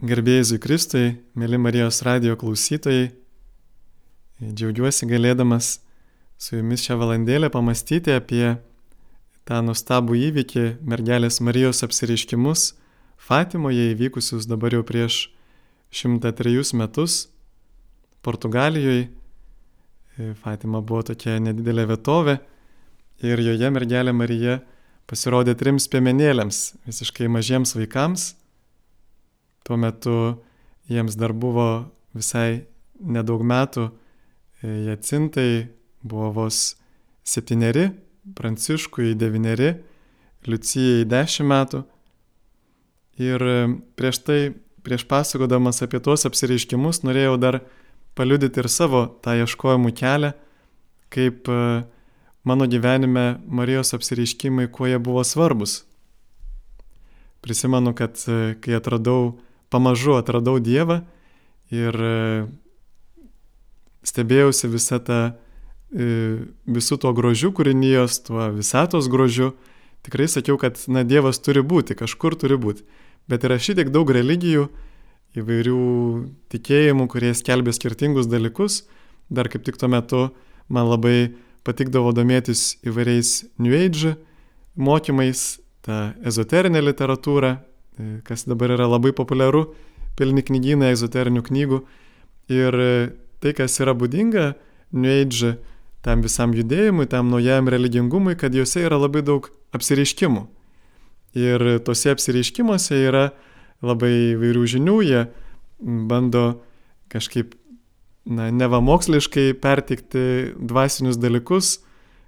Garbėjai Kristui, mėly Marijos radio klausytojai, džiaugiuosi galėdamas su jumis šią valandėlę pamastyti apie tą nustabų įvykį mergelės Marijos apsireiškimus Fatimoje įvykusius dabar jau prieš 103 metus Portugalijoje. Fatima buvo tokia nedidelė vietovė ir joje mergelė Marija pasirodė trims piemenėliams, visiškai mažiems vaikams Tuo metu jiems dar buvo visai nedaug metų, e, Jacintai buvo vos septyneri, Pranciškui devyneri, Liucijai dešimt metų. Ir e, prieš tai, prieš pasakodamas apie tuos apsireiškimus, norėjau dar paliudyti ir savo tą ieškojimų kelią, kaip e, mano gyvenime Marijos apsireiškimai, kuo jie buvo svarbus. Prisimenu, kad kai atradau pamažu atradau Dievą ir e, stebėjausi visą tą, e, visų to grožių kūrinijos, tuo visatos grožiu. Tikrai sakiau, kad na, Dievas turi būti, kažkur turi būti. Bet yra šitiek daug religijų, įvairių tikėjimų, kurie skelbia skirtingus dalykus. Dar kaip tik tuo metu man labai patikdavo domėtis įvairiais New Age mokymais, tą ezoterinę literatūrą, kas dabar yra labai populiaru, pilni knygynai ezoterinių knygų. Ir e, tai, kas yra būdinga New Age tam visam judėjimui, tam naujam religingumui, kad juose yra labai daug apsireiškimų. Ir tose apsireiškimuose yra labai vairių žinių, jie bando kažkaip, na, nevamoksliškai pertikti dvasinius dalykus,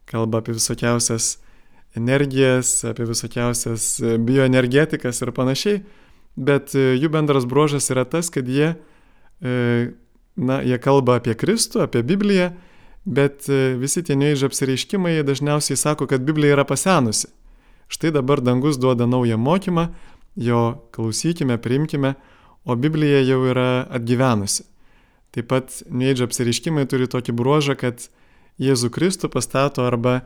kalba apie visokiausias energijas, apie visokiausias e, bioenergetikas ir panašiai, bet e, jų bendras bruožas yra tas, kad jie, e, na, jie kalba apie Kristų, apie Bibliją, bet visi tie neįžė apsireiškimai dažniausiai sako, kad Biblija yra pasenusi. Štai dabar dangus duoda naują mokymą, jo klausykime, priimkime, o Biblija jau yra atgyvenusi. Taip pat neįdžio apsireiškimai turi tokį bruožą, kad Jėzų Kristų pastato arba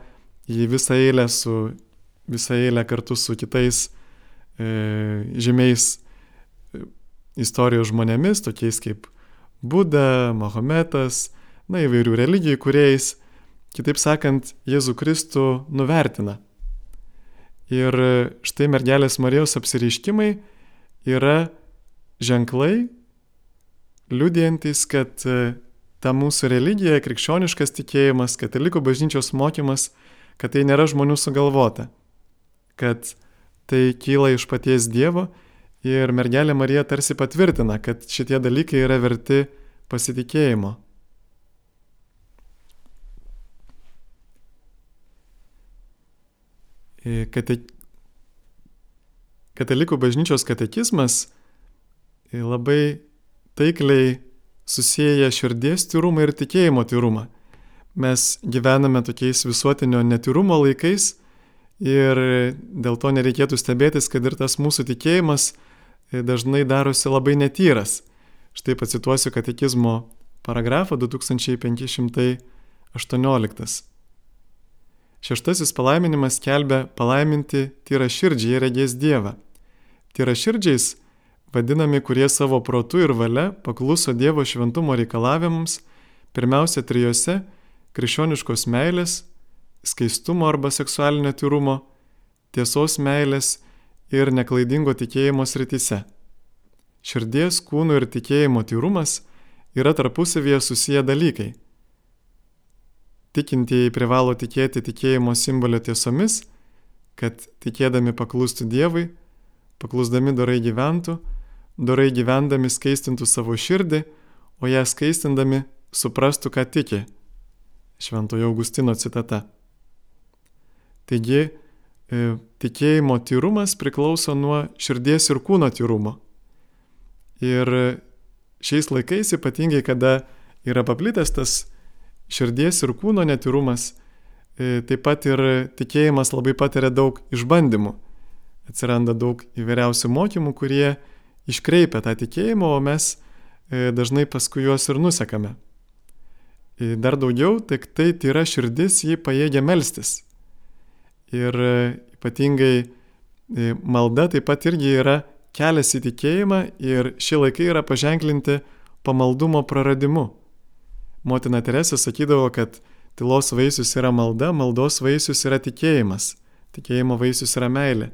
į visą eilę su visą eilę kartu su kitais e, žymiais e, istorijos žmonėmis, tokiais kaip Buda, Mahometas, na įvairių religijų kuriejais, kitaip sakant, Jėzų Kristų nuvertina. Ir štai mergelės Marijos apsireiškimai yra ženklai, liudijantis, kad e, ta mūsų religija, krikščioniškas tikėjimas, katalikų bažnyčios mokymas kad tai nėra žmonių sugalvota, kad tai kyla iš paties Dievo ir mergelė Marija tarsi patvirtina, kad šitie dalykai yra verti pasitikėjimo. Kate... Katalikų bažnyčios katekizmas labai taikliai susiję širdies tyrumą ir tikėjimo tyrumą mes gyvename tokiais visuotinio netirumo laikais ir dėl to nereikėtų stebėtis, kad ir tas mūsų tikėjimas e, dažnai darosi labai netyras. Štai pacituosiu katekizmo paragrafą 2518. Šeštasis palaiminimas kelbia palaiminti tyra širdžiai regės Dievą. Tyra širdžiais vadinami, kurie savo protu ir valia pakluso Dievo šventumo reikalavimams, pirmiausia trijose krikščioniškos meilės, skaistumo arba seksualinio tyrumo, tiesos meilės ir neklaidingo tikėjimo srityse. Širdies, kūno ir tikėjimo tyrumas yra tarpusavėje susiję dalykai. Tikintieji privalo tikėti tikėjimo simbolio tiesomis, kad tikėdami paklūstų Dievui, paklusdami dorai gyventų, dorai gyvendami skaistintų savo širdį, o ją skaistindami suprastų, ką tiki Šventojo Augustino citata. Taigi, e, tikėjimo tyrumas priklauso nuo širdies ir kūno tyrumo. Ir šiais laikais, ypatingai kada yra paplitęs tas širdies ir kūno netyrumas, e, taip pat ir tikėjimas labai patiria daug išbandymų. Atsiranda daug įvairiausių mokymų, kurie iškreipia tą tikėjimą, o mes e, dažnai paskui juos ir nusekame. Dar daugiau, tik tai tyra širdis jį pajėgia melstis. Ir e, ypatingai e, malda taip pat irgi yra kelias į tikėjimą ir šie laikai yra paženklinti pamaldumo praradimu. Motina Teresė sakydavo, kad tylos vaisius yra malda, maldos vaisius yra tikėjimas, tikėjimo vaisius yra meilė.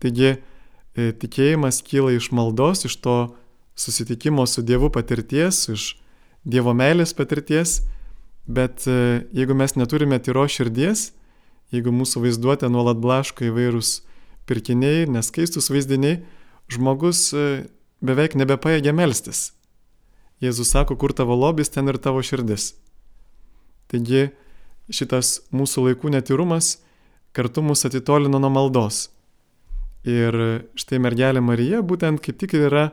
Taigi e, tikėjimas kyla iš maldos, iš to susitikimo su Dievu patirties, iš Dievo meilės patirties, bet e, jeigu mes neturime tyro širdies, jeigu mūsų vaizduotė nuolat blaško įvairūs pirkiniai, neskaistus vaizdiniai, žmogus e, beveik nebepaėgia melstis. Jėzus sako, kur tavo lobis, ten ir tavo širdis. Taigi šitas mūsų laikų netyrumas kartu mus atitolino nuo maldos. Ir štai mergelė Marija būtent kaip tik ir yra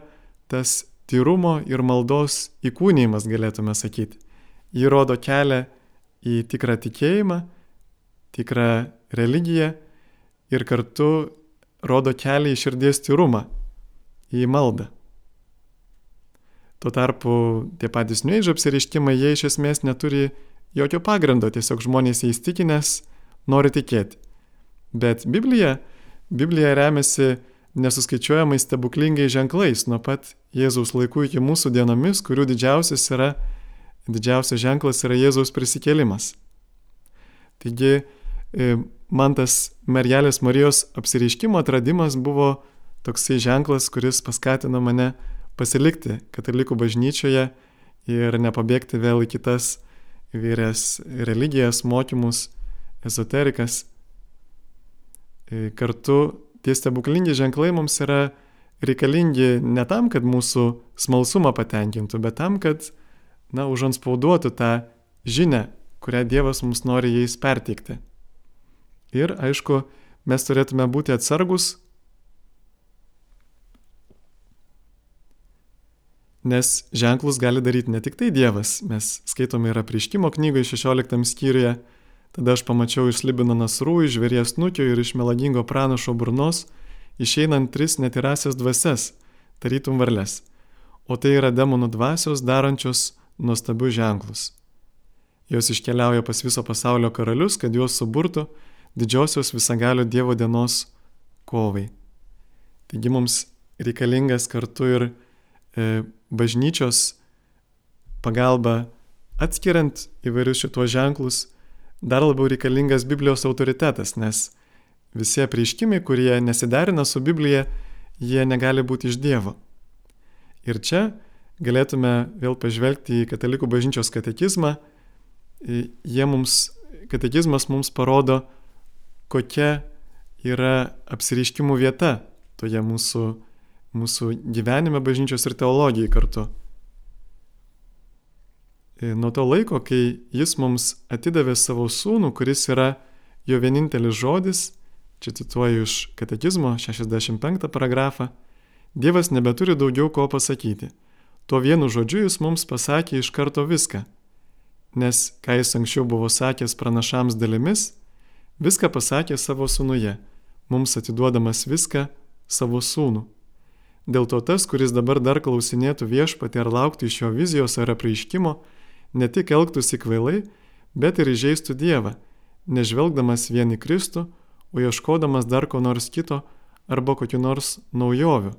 tas tyrumo ir maldos įkūnymas, galėtume sakyti. Ji rodo kelią į tikrą tikėjimą, tikrą religiją ir kartu rodo kelią į širdies tyrumą, į maldą. Tuo tarpu tie patys nuėžio apsiriškimai, jie iš esmės neturi jokio pagrindo, tiesiog žmonės įstikinęs nori tikėti. Bet Biblija, Biblija remiasi nesuskaičiuojamais stebuklingais ženklais nuo pat Jėzaus laikų iki mūsų dienomis, kurių didžiausias yra, didžiausias ženklas yra Jėzaus prisikėlimas. Taigi, e, man tas mergelės Marijos apsireiškimo atradimas buvo toksai ženklas, kuris paskatino mane pasilikti katalikų bažnyčioje ir nepabėgti vėl į kitas įvairias religijas, mokymus, ezoterikas. E, kartu tie stebuklingi ženklai mums yra reikalingi ne tam, kad mūsų smalsumą patenkintų, bet tam, kad, na, užanspauduotų tą žinę, kurią Dievas mums nori jais perteikti. Ir, aišku, mes turėtume būti atsargus, nes ženklus gali daryti ne tik tai Dievas, mes skaitome ir apriškimo knygoje 16 skyriuje, Tada aš pamačiau iš Libino nasrų, iš žvėries nukio ir iš melagingo pranašo burnos išeinant tris netirasias dvasias, tarytum varles. O tai yra demonų dvasios darančios nuostabius ženklus. Jos iškeliauja pas viso pasaulio karalius, kad juos suburtų didžiosios visagalio Dievo dienos kovai. Taigi mums reikalingas kartu ir e, bažnyčios pagalba atskiriant įvairius šitos ženklus dar labiau reikalingas Biblijos autoritetas, nes visi apreiškimai, kurie nesiderina su Biblija, jie negali būti iš Dievo. Ir čia galėtume vėl pažvelgti į Katalikų bažnyčios katekizmą. Jie mums, katekizmas mums parodo, kokia yra apsireiškimų vieta toje mūsų, mūsų gyvenime bažnyčios ir teologijai kartu. E, nuo to laiko, kai jis mums atidavė savo sūnų, kuris yra jo vienintelis žodis, čia cituoju iš katekizmo 65 paragrafą, Dievas nebeturi daugiau ko pasakyti. Tuo vienu žodžiu jis mums pasakė iš karto viską. Nes, ką jis anksčiau buvo sakęs pranašams dalimis, viską pasakė savo sūnuje, mums atiduodamas viską savo sūnų. Dėl to tas, kuris dabar dar klausinėtų viešpatį ar lauktų iš jo vizijos ar apreiškimo, ne tik elgtųsi kvailai, bet ir įžeistų Dievą, nežvelgdamas vien į Kristų, o ieškodamas dar ko nors kito arba kokiu nors naujoviu.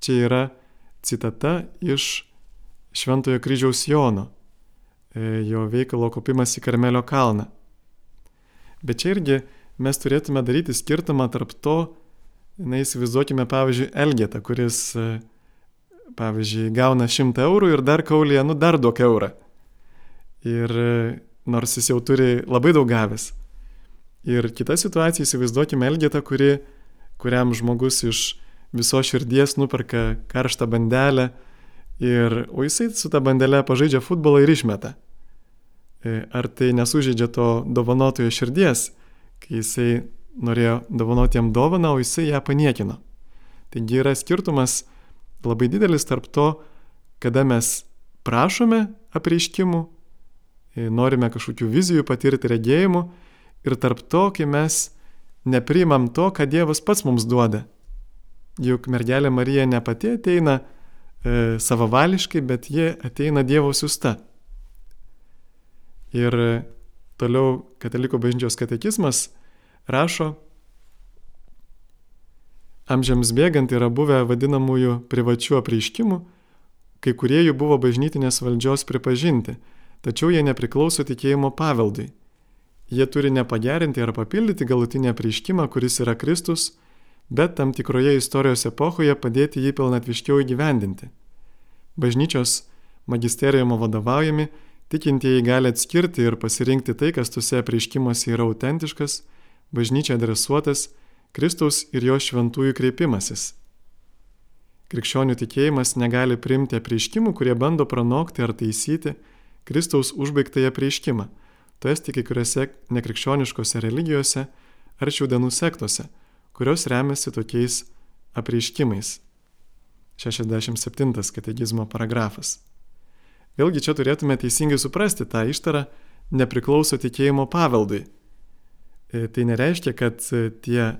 Čia yra citata iš Šventojo kryžiaus Jono, e, jo veikalo kopimas į Karmelio kalną. Bet čia irgi mes turėtume daryti skirtumą tarp to, na įsivaizduokime pavyzdžiui Elgetą, kuris e, pavyzdžiui, gauna 100 eurų ir dar kaulyje, nu dar duok eurą. Ir e, nors jis jau turi labai daug gavęs. Ir kita situacija, įsivaizduokime Elgetą, kuri, kuriam žmogus iš viso širdies nuperka karštą bandelę, ir, o jisai su ta bandelė pažaidžia futbolą ir išmeta. E, ar tai nesužeidžia to dovanotojo širdies, kai jisai norėjo dovanoti jam dovaną, o jisai ją paniekino. Taigi yra skirtumas labai didelis tarp to, kada mes prašome apreiškimų, e, norime kažkokių vizijų patirti regėjimų ir tarp to, kai mes neprimam to, ką Dievas pats mums duoda. Juk mergelė Marija ne pati ateina e, savavališkai, bet jie ateina Dievo siusta. Ir toliau Katalikų bažnyčios katekizmas rašo, amžiams bėgant yra buvę vadinamųjų privačių apreiškimų, kai kurie jų buvo bažnytinės valdžios pripažinti, tačiau jie nepriklauso tikėjimo paveldui. Jie turi nepagerinti ar papildyti galutinį apreiškimą, kuris yra Kristus, bet tam tikroje istorijos epochoje padėti jį pilnatviškiau įgyvendinti. Bažnyčios magisterijumo vadovaujami tikintieji gali atskirti ir pasirinkti tai, kas tuose apreiškimuose yra autentiškas, bažnyčia adresuotas, Kristaus ir jo šventųjų kreipimasis. Krikščionių tikėjimas negali priimti apreiškimų, kurie bando pranokti ar taisyti Kristaus užbaigtąją apreiškimą, to esti kai kuriuose nekrikščioniškose religijose ar šių dienų sektose, kurios remiasi tokiais apreiškimais. 67 kategizmo paragrafas. Vėlgi čia turėtume teisingai suprasti tą ištarą nepriklauso tikėjimo paveldui. E, tai nereiškia, kad e, tie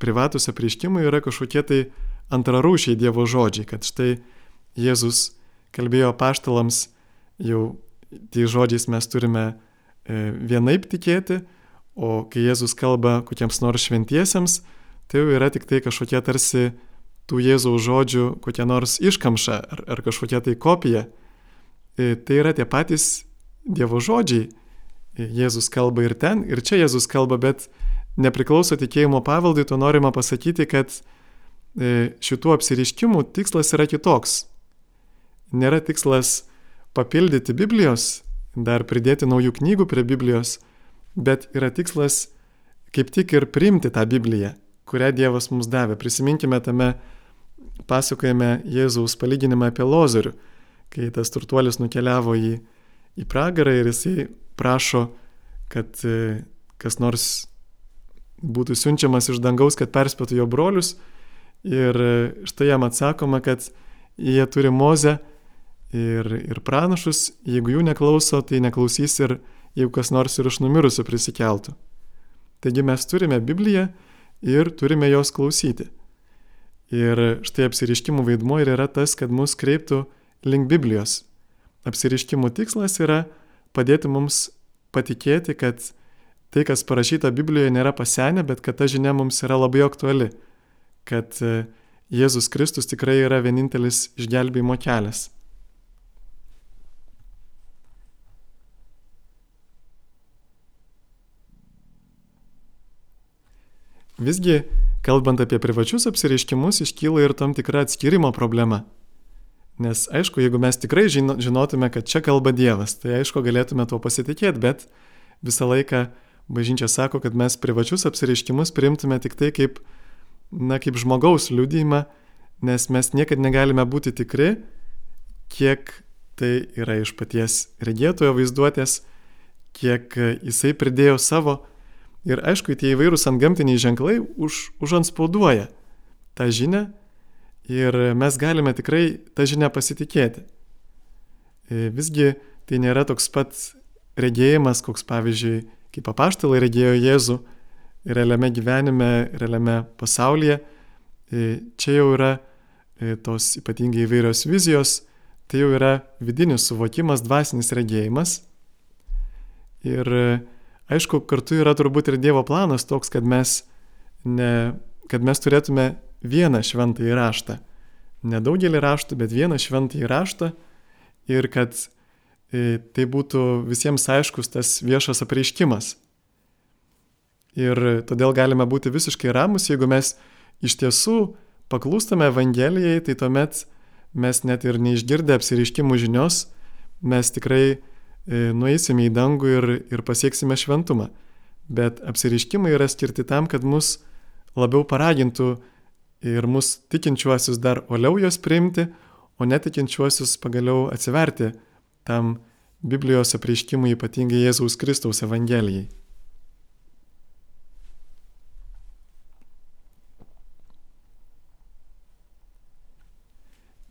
privatus apreiškimai yra kažkokie tai antrarūšiai Dievo žodžiai, kad štai Jėzus kalbėjo paštalams, jau tai žodžiais mes turime e, vienaip tikėti, o kai Jėzus kalba kokiems nors šventiesiems, tai jau yra tik tai kažkokie tarsi tų Jėzaus žodžių kokia nors iškamša ar, ar kažkokia tai kopija. Tai yra tie patys Dievo žodžiai. Jėzus kalba ir ten, ir čia Jėzus kalba, bet nepriklauso tikėjimo paveldui, to norima pasakyti, kad e, šitų apsiriškimų tikslas yra kitoks. Nėra tikslas papildyti Biblijos, dar pridėti naujų knygų prie Biblijos, bet yra tikslas kaip tik ir priimti tą Bibliją, kurią Dievas mums davė. Prisiminkime tame pasakojame Jėzaus palyginimą apie Lozorių, kai tas turtuolis nukeliavo į, į pragarą ir jisai prašo, kad e, kas nors būtų siunčiamas iš dangaus, kad perspėtų jo brolius. Ir štai jam atsakoma, kad jie turi mozę ir, ir pranašus, jeigu jų neklauso, tai neklausys ir jeigu kas nors ir iš numirusių prisikeltų. Taigi mes turime Bibliją ir turime jos klausyti. Ir štai apsiriškimų vaidmuo ir yra tas, kad mus kreiptų link Biblijos. Apsiriškimų tikslas yra padėti mums patikėti, kad tai, kas parašyta Biblijoje, nėra pasenę, bet kad ta žinia mums yra labai aktuali, kad e, Jėzus Kristus tikrai yra vienintelis išgelbėjimo kelias. Visgi, kalbant apie privačius apsireiškimus, iškyla ir tam tikra atskirimo problema. Nes aišku, jeigu mes tikrai žinotume, kad čia kalba Dievas, tai aišku, galėtume tuo pasitikėti, bet visą laiką bažnyčia sako, kad mes privačius apsireiškimus priimtume tik tai kaip, na, kaip žmogaus liudijimą, nes mes niekada negalime būti tikri, kiek tai yra iš paties regėtojo vaizduotės, kiek jisai pridėjo savo. Ir aišku, tie įvairūs antgamtiniai ženklai už, užanspauduoja tą žinią ir mes galime tikrai tą žinią pasitikėti. Visgi tai nėra toks pat regėjimas, koks pavyzdžiui kaip apaštalai regėjo Jėzų realiame gyvenime, realiame pasaulyje, e, čia jau yra e, tos ypatingai įvairios vizijos, tai jau yra vidinis suvokimas, dvasinis regėjimas. Ir e, aišku, kartu yra turbūt ir Dievo planas toks, kad mes, ne, kad mes turėtume vieną šventąjį raštą. Nedaugelį raštų, bet vieną šventąjį raštą ir kad tai būtų visiems aiškus tas viešas apreiškimas. Ir todėl galime būti visiškai ramus, jeigu mes iš tiesų paklūstame Evangelijai, tai tuomet mes net ir neišgirdę apsireiškimų žinios, mes tikrai e, nueisime į dangų ir, ir pasieksime šventumą. Bet apsireiškimai yra skirti tam, kad mus labiau paragintų ir mus tikinčiuosius dar oliau juos priimti, o netikinčiuosius pagaliau atsiverti tam Biblijos apreiškimui ypatingai Jėzaus Kristaus Evangelijai.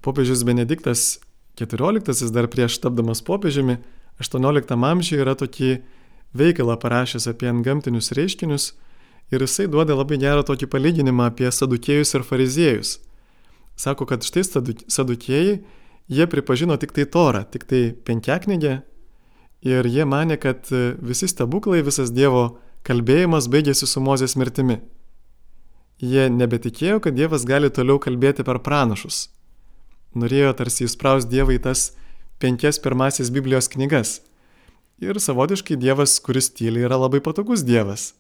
Popiežius Benediktas XIV dar prieš tapdamas popiežiumi 18 amžiuje yra tokį veikalą parašęs apie antgamtinius reiškinius ir jisai duoda labai gerą tokį palyginimą apie sadukėjus ir fariziejus. Sako, kad štai sadukėjai jie pripažino tik tai Torą, tik tai penkiaknygę ir jie mane, kad visi stebuklai, visas Dievo kalbėjimas baigėsi su Mozės mirtimi. jie nebetikėjo, kad Dievas gali toliau kalbėti per pranašus. Norėjo tarsi įspraus Dievą į tas penkias pirmasis Biblijos knygas. Ir savotiškai Dievas, kuris tyli, yra labai patogus Dievas.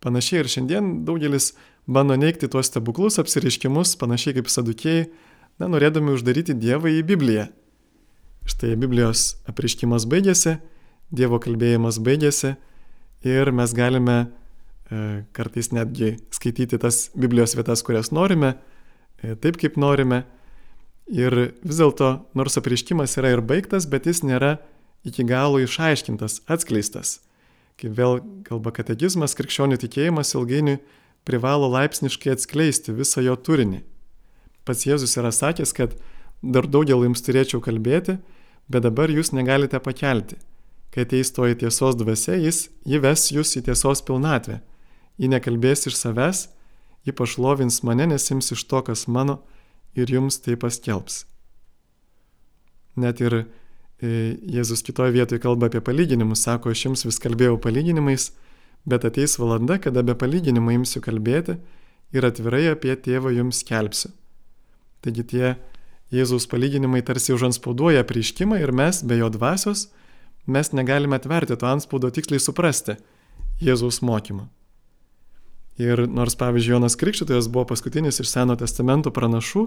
Panašiai ir šiandien daugelis bando neikti tuos stebuklus, apsiriškimus, panašiai kaip sadukėjai, na, norėdami uždaryti Dievą į Bibliją. Štai Biblijos apriškimas baigėsi, Dievo kalbėjimas baigėsi ir mes galime e, kartais netgi skaityti tas Biblijos vietas, kurias norime, e, taip kaip norime. Ir vis dėlto, nors apriškimas yra ir baigtas, bet jis nėra iki galo išaiškintas, atskleistas. Kaip vėl kalba katekizmas, krikščionių tikėjimas ilgainiui privalo laipsniškai atskleisti visą jo turinį. Pats Jėzus yra sakęs, kad dar daugelį jums turėčiau kalbėti, bet dabar jūs negalite pakelti. Kai ateis toji tiesos dvasia, jis įves jūs į tiesos pilnatvę. Ji nekalbės iš savęs, ji pašlovins mane, nesims iš to, kas mano, ir jums tai paskelbs. Net ir e, Jėzus kitoje vietoje kalba apie palyginimus, sako, aš jums vis kalbėjau palyginimais, bet ateis valanda, kada be palyginimų imsiu kalbėti ir atvirai apie tėvą jums kelpsiu. Taigi tie Jėzaus palyginimai tarsi užanspauduoja prieškimą ir mes be jo dvasios, mes negalime atverti to anspaudo tiksliai suprasti Jėzaus mokymą. Ir nors, pavyzdžiui, Jonas Krikščitojas buvo paskutinis iš Seno testamento pranašų,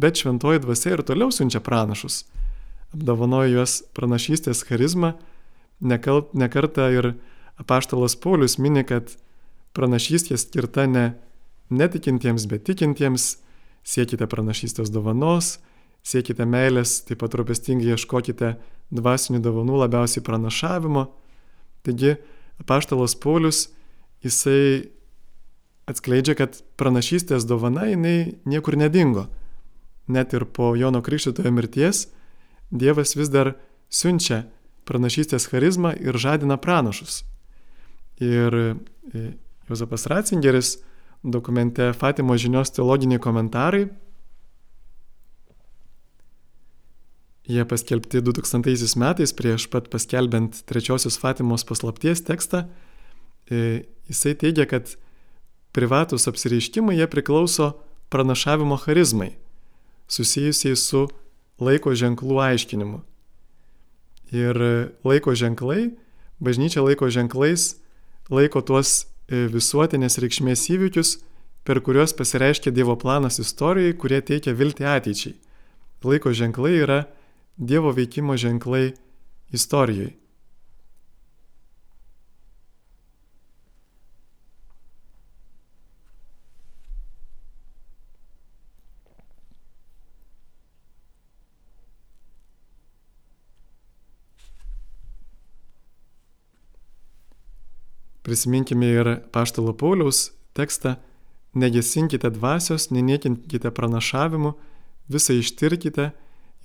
bet šventoji dvasia ir toliau siunčia pranašus. Apdovanojo juos pranašystės charizmą, nekarta ir apaštalas Paulius mini, kad pranašystė skirta ne netikintiems, bet tikintiems, siekite pranašystės dovanos, siekite meilės, taip pat rūpestingai ieškokite dvasinių dovanų labiausiai pranašavimo. Taigi, apaštalas Paulius, jisai atskleidžia, kad pranašystės dovana jinai niekur nedingo. Net ir po Jono Krikščitojo mirties Dievas vis dar siunčia pranašystės charizmą ir žadina pranašus. Ir e, Jozapas Ratzingeris dokumente Fatimo žinios teologiniai komentarai, jie paskelbti 2000 metais prieš pat paskelbent trečiosios Fatimos paslapties tekstą, e, jisai teigia, kad privatus apsireiškimai jie priklauso pranašavimo charizmai, susijusiai su laiko ženklų aiškinimu. Ir laiko ženklai, bažnyčia laiko ženklais laiko tuos visuotinės reikšmės įvykius, per kuriuos pasireiškia Dievo planas istorijai, kurie teikia viltį ateičiai. Laiko ženklai yra Dievo veikimo ženklai istorijai. Prisiminkime ir Paštalo Pauliaus tekstą, negesinkite dvasios, neniekinkite pranašavimu, visą ištirkite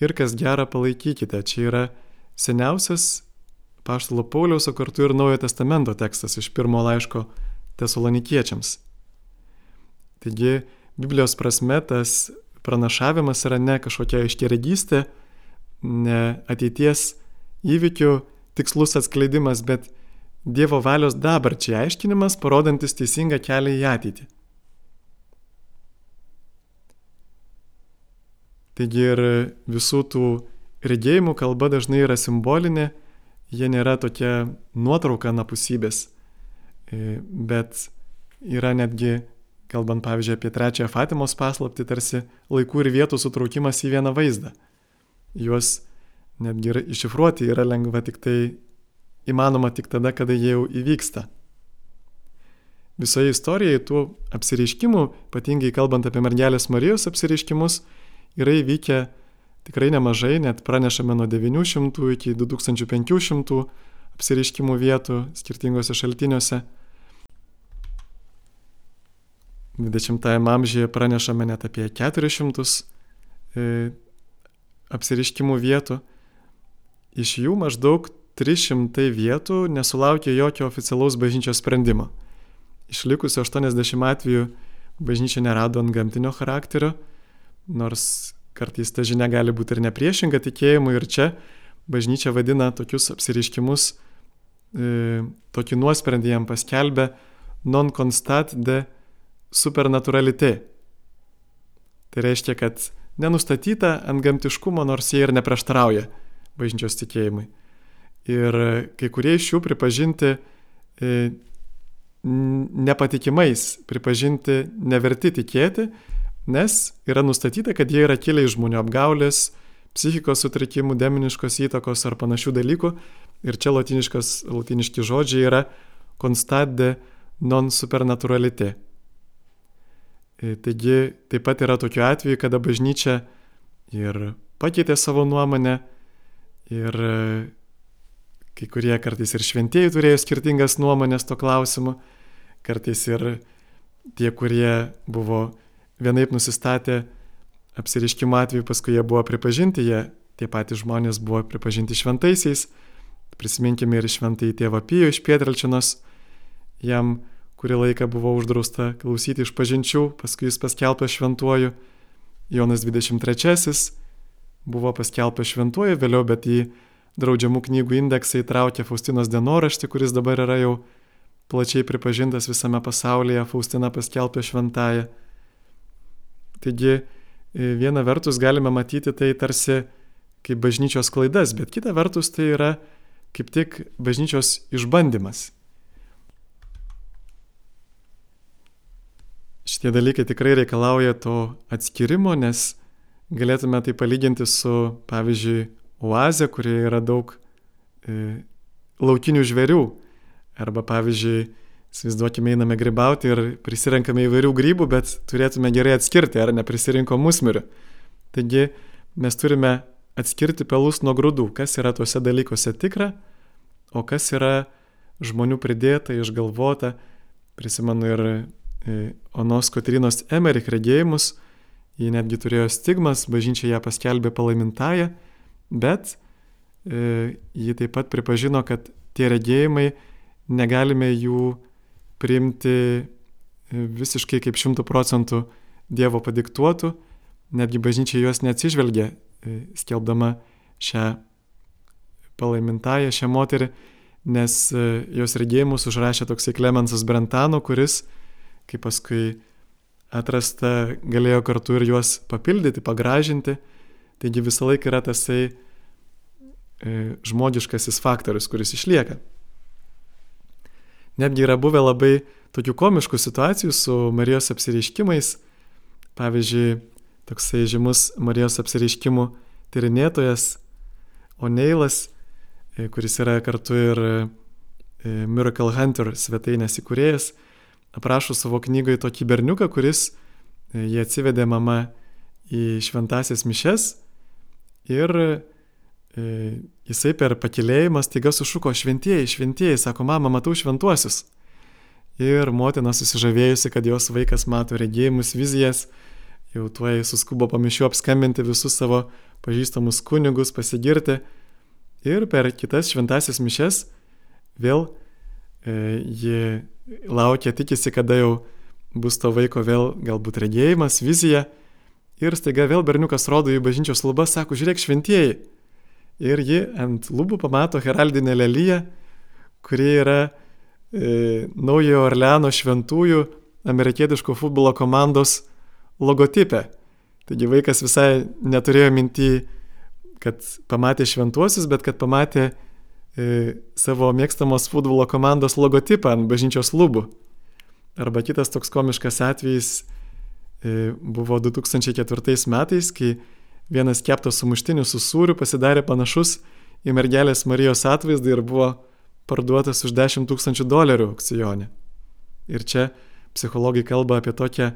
ir kas gera palaikykite. Čia yra seniausias Paštalo Pauliaus, o kartu ir Naujojo testamento tekstas iš pirmo laiško tesalonikiečiams. Taigi, Biblijos prasme tas pranašavimas yra ne kažkokia iškeregystė, ne ateities įvykių tikslus atskleidimas, bet Dievo valios dabarčiai aiškinimas, parodantis teisingą kelią į ateitį. Taigi ir visų tų regėjimų kalba dažnai yra simbolinė, jie nėra tokia nuotrauka napusybės, e, bet yra netgi, kalbant pavyzdžiui apie trečiąją Fatimos paslapti, tarsi laikų ir vietų sutraukimas į vieną vaizdą. Juos netgi iššifruoti yra lengva tik tai įmanoma tik tada, kada jie jau įvyksta. Visoje istorijoje tų apsireiškimų, ypatingai kalbant apie mergelės Marijos apsireiškimus, yra įvykę tikrai nemažai, net pranešame nuo 900 iki 2500 apsireiškimų vietų skirtingose šaltiniuose. 20-ame amžiuje pranešame net apie 400 e, apsireiškimų vietų. Iš jų maždaug 300 vietų nesulaukė jokio oficialaus bažnyčios sprendimo. Išlikusių 80 atvejų bažnyčia nerado ant gamtinio charakterio, nors kartais ta žinia gali būti ir nepriešinga tikėjimui ir čia bažnyčia vadina tokius apsireiškimus, e, tokį nuosprendį jam paskelbė non constat de supernatūralité. Tai reiškia, kad nenustatyta ant gamtiškumo, nors jie ir neprieštarauja bažnyčios tikėjimui. Ir kai kurie iš jų pripažinti e, nepatikimais, pripažinti neverti tikėti, nes yra nustatyta, kad jie yra kilę iš žmonių apgaulės, psichikos sutrikimų, demoniškos įtakos ar panašių dalykų. Ir čia latiniški žodžiai yra constade non supernaturalite. E, taigi taip pat yra tokiu atveju, kada bažnyčia ir pakeitė savo nuomonę ir e, kai kurie kartais ir šventieji turėjo skirtingas nuomonės to klausimu, kartais ir tie, kurie buvo vienaip nusistatę apsiriškimo atveju, paskui jie buvo pripažinti, jie tie patys žmonės buvo pripažinti šventaisiais. Prisiminkime ir šventąjį tėvą Pijų iš Pietrelčinos, jam kurį laiką buvo uždrausta klausyti iš pažinčių, paskui jis paskelbtas šventuoju. Jonas 23 buvo paskelbtas šventuoju vėliau, bet į draudžiamų knygų indeksą įtraukė Faustinos dienoraštį, kuris dabar yra jau plačiai pripažintas visame pasaulyje, Faustina paskelbta šventąją. Taigi, e, viena vertus galime matyti tai tarsi kaip bažnyčios klaidas, bet kita vertus tai yra kaip tik bažnyčios išbandymas. Šitie dalykai tikrai reikalauja to atskirimo, nes galėtume tai palyginti su, pavyzdžiui, oazė, kurioje yra daug e, laukinių žvėrių. Arba, pavyzdžiui, įsivaizduokime, einame grybauti ir prisirenkame įvairių grybų, bet turėtume gerai atskirti, ar neprisirinko musmirių. Taigi mes turime atskirti pelus nuo grūdų, kas yra tuose dalykuose tikra, o kas yra žmonių pridėta, išgalvota. Prisimenu ir e, Onos Kotrinos Emerik regėjimus, ji netgi turėjo stigmas, bažnyčia ją paskelbė palaimintąją, bet e, ji taip pat pripažino, kad tie regėjimai negalime jų priimti e, visiškai kaip šimtų procentų Dievo padiktuotų, netgi bažnyčia juos neatsižvelgia E, skelbdama šią palaimintąją, šią moterį, nes e, jos regėjimus užrašė toksai Klemensas Brentano, kuris, kaip paskui atrasta, galėjo kartu ir juos papildyti, pagražinti. Taigi visą laiką yra tasai e, žmogiškasis faktorius, kuris išlieka. Netgi yra buvę labai tokių komiškų situacijų su Marijos apsireiškimais. Pavyzdžiui, toksai žymus Marijos apsireiškimų tyrinėtojas O'Neilas, e, kuris yra kartu ir e, Miracle Hunter svetainės įkūrėjas, aprašo savo knygoje tokį berniuką, kuris jie atsivedė mama į šventasias mišes ir jisai per pakilėjimą staiga sušuko šventieji, šventieji, sako, mama, matau šventuosius. Ir motina susižavėjusi, kad jos vaikas mato regėjimus, vizijas, jau tuoj suskubo pamišiu apskambinti visus savo pažįstamus kunigus, pasigirti. Ir per kitas šventasias mišes vėl e, ji laukia, tikisi, kada jau bus to vaiko vėl galbūt regėjimas, vizija. Ir staiga vėl berniukas rodo į bažnyčios lubas, sako, žiūrėk šventieji. Ir ji ant lubų pamato heraldinę lelyje, kuri yra e, Naujojo Orleano šventųjų amerikietiško futbolo komandos logotipė. Taigi vaikas visai neturėjo minti, kad pamatė šventuosius, bet kad pamatė e, savo mėgstamos futbolo komandos logotipą ant bažnyčios lubų. Arba kitas toks komiškas atvejis buvo 2004 metais, kai vienas keptas sumuštinis su sūriu pasidarė panašus į mergelės Marijos atvaizdą ir buvo parduotas už 10 tūkstančių dolerių aukcijonė. Ir čia psichologai kalba apie tokią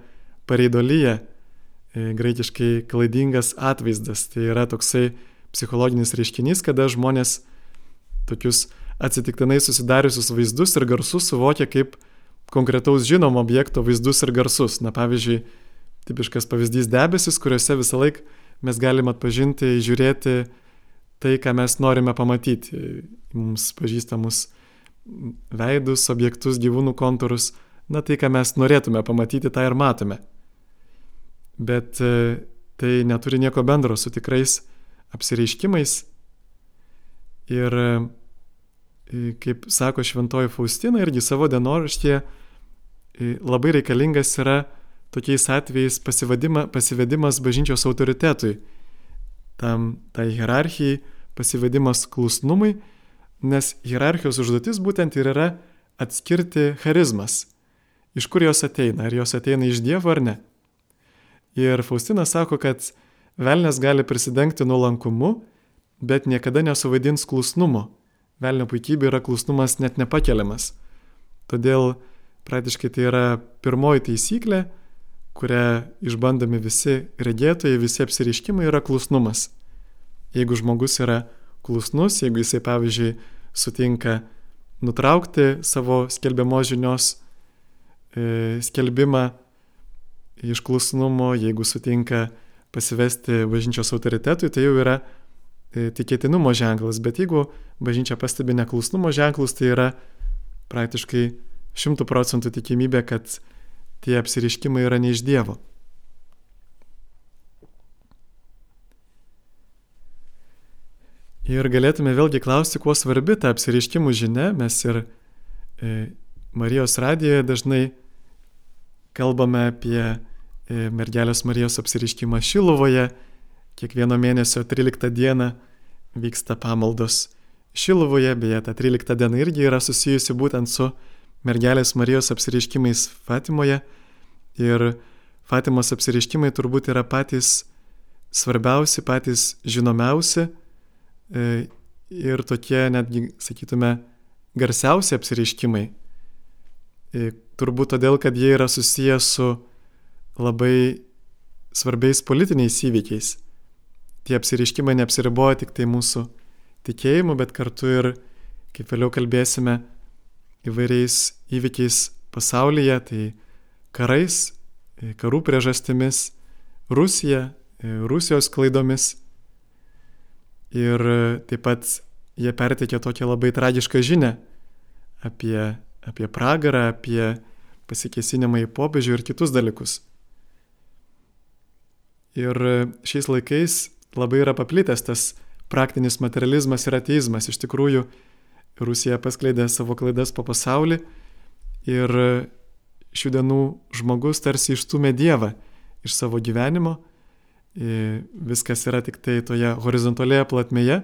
pareidolyje, e, graikiškai klaidingas atvaizdas. Tai yra toksai psichologinis reiškinys, kada žmonės tokius atsitiktinai susidariusius vaizdus ir garsus suvokia kaip konkretaus žinomo objekto vaizdus ir garsus. Na pavyzdžiui, tipiškas pavyzdys debesis, kuriuose visą laiką mes galime atpažinti, žiūrėti tai, ką mes norime pamatyti. Mums pažįstamus veidus, objektus, gyvūnų kontūrus. Na tai, ką mes norėtume pamatyti, tą ir matome bet e, tai neturi nieko bendro su tikrais apsireiškimais. Ir e, kaip sako šventoji Faustina irgi savo dienoraštėje, labai reikalingas yra tokiais atvejais pasivedimas bažnyčios autoritetui, tam tai hierarchijai, pasivedimas klusnumui, nes hierarchijos užduotis būtent ir yra atskirti charizmas, iš kur jos ateina, ar jos ateina iš Dievo ar ne. Ir Faustinas sako, kad velnės gali prisidengti nuolankumu, bet niekada nesuvaidins klusnumo. Velnio puikybė yra klusnumas net nepakeliamas. Todėl praktiškai tai yra pirmoji taisyklė, kurią išbandomi visi regėtojai, visi apsiriškimai yra klusnumas. Jeigu žmogus yra klusnus, jeigu jisai pavyzdžiui sutinka nutraukti savo skelbiamos žinios e, skelbimą iš klusnumo, jeigu sutinka pasivesti bažnyčios autoritetui, tai jau yra e, tikėtinumo ženklas, bet jeigu bažnyčia pastebi neklusnumo ženklus, tai yra praktiškai šimtų procentų tikimybė, kad tie apsiriškimai yra ne iš Dievo. Ir galėtume vėlgi klausti, kuo svarbi ta apsiriškimų žinia. Mes ir e, Marijos radijoje dažnai kalbame apie e, mergelės Marijos apsiriškimą Šilovoje. Kiekvieno mėnesio 13 dieną vyksta pamaldos Šilovoje, beje, ta 13 diena irgi yra susijusi būtent su mergelės Marijos apsiriškimais Fatimoje. Ir Fatimos apsiriškimai turbūt yra patys svarbiausi, patys žinomiausi e, ir tokie netgi, sakytume, garsiausi apsiriškimai. E, turbūt todėl, kad jie yra susijęs su labai svarbiais politiniais įvykiais. Tie apsiriškimai neapsiriboja tik tai mūsų tikėjimu, bet kartu ir, kaip vėliau kalbėsime, įvairiais įvykiais pasaulyje, tai karais, e, karų priežastimis, Rusija, e, Rusijos klaidomis. Ir e, taip pat jie perteikė tokią labai tragišką žinę apie, apie pragarą, apie pasikesinimą į popiežių ir kitus dalykus. Ir šiais laikais labai yra paplitęs tas praktinis materializmas ir ateizmas. Iš tikrųjų, Rusija paskleidė savo klaidas po pasaulį ir šių dienų žmogus tarsi išstumė Dievą iš savo gyvenimo, viskas yra tik tai toje horizontalėje platmėje.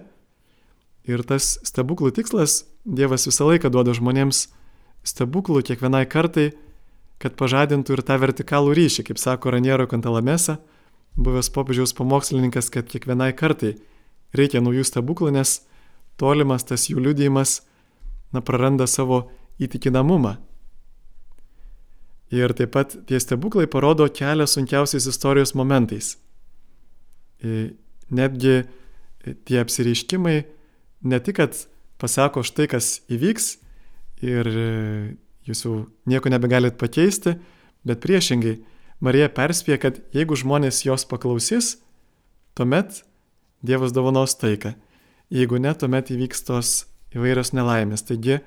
Ir tas stebuklų tikslas, Dievas visą laiką duoda žmonėms stebuklų kiekvienai kartai, kad pažadintų ir tą vertikalų ryšį, kaip sako Raniero Kantalamesa, buvęs popiežiaus pamokslininkas, kad kiekvienai kartai reikia naujų stebuklų, nes tolimas tas jų liudijimas, na, praranda savo įtikinamumą. Ir taip pat tie stebuklai parodo kelią sunkiausiais istorijos momentais. E, netgi e, tie apsireiškimai ne tik, kad pasako štai, kas įvyks ir e, jūs jau nieko nebegalit pakeisti, bet priešingai, Marija perspėja, kad jeigu žmonės jos paklausys, tuomet Dievas dovanos taiką. Jeigu ne, tuomet įvyks tos įvairios nelaimės. Taigi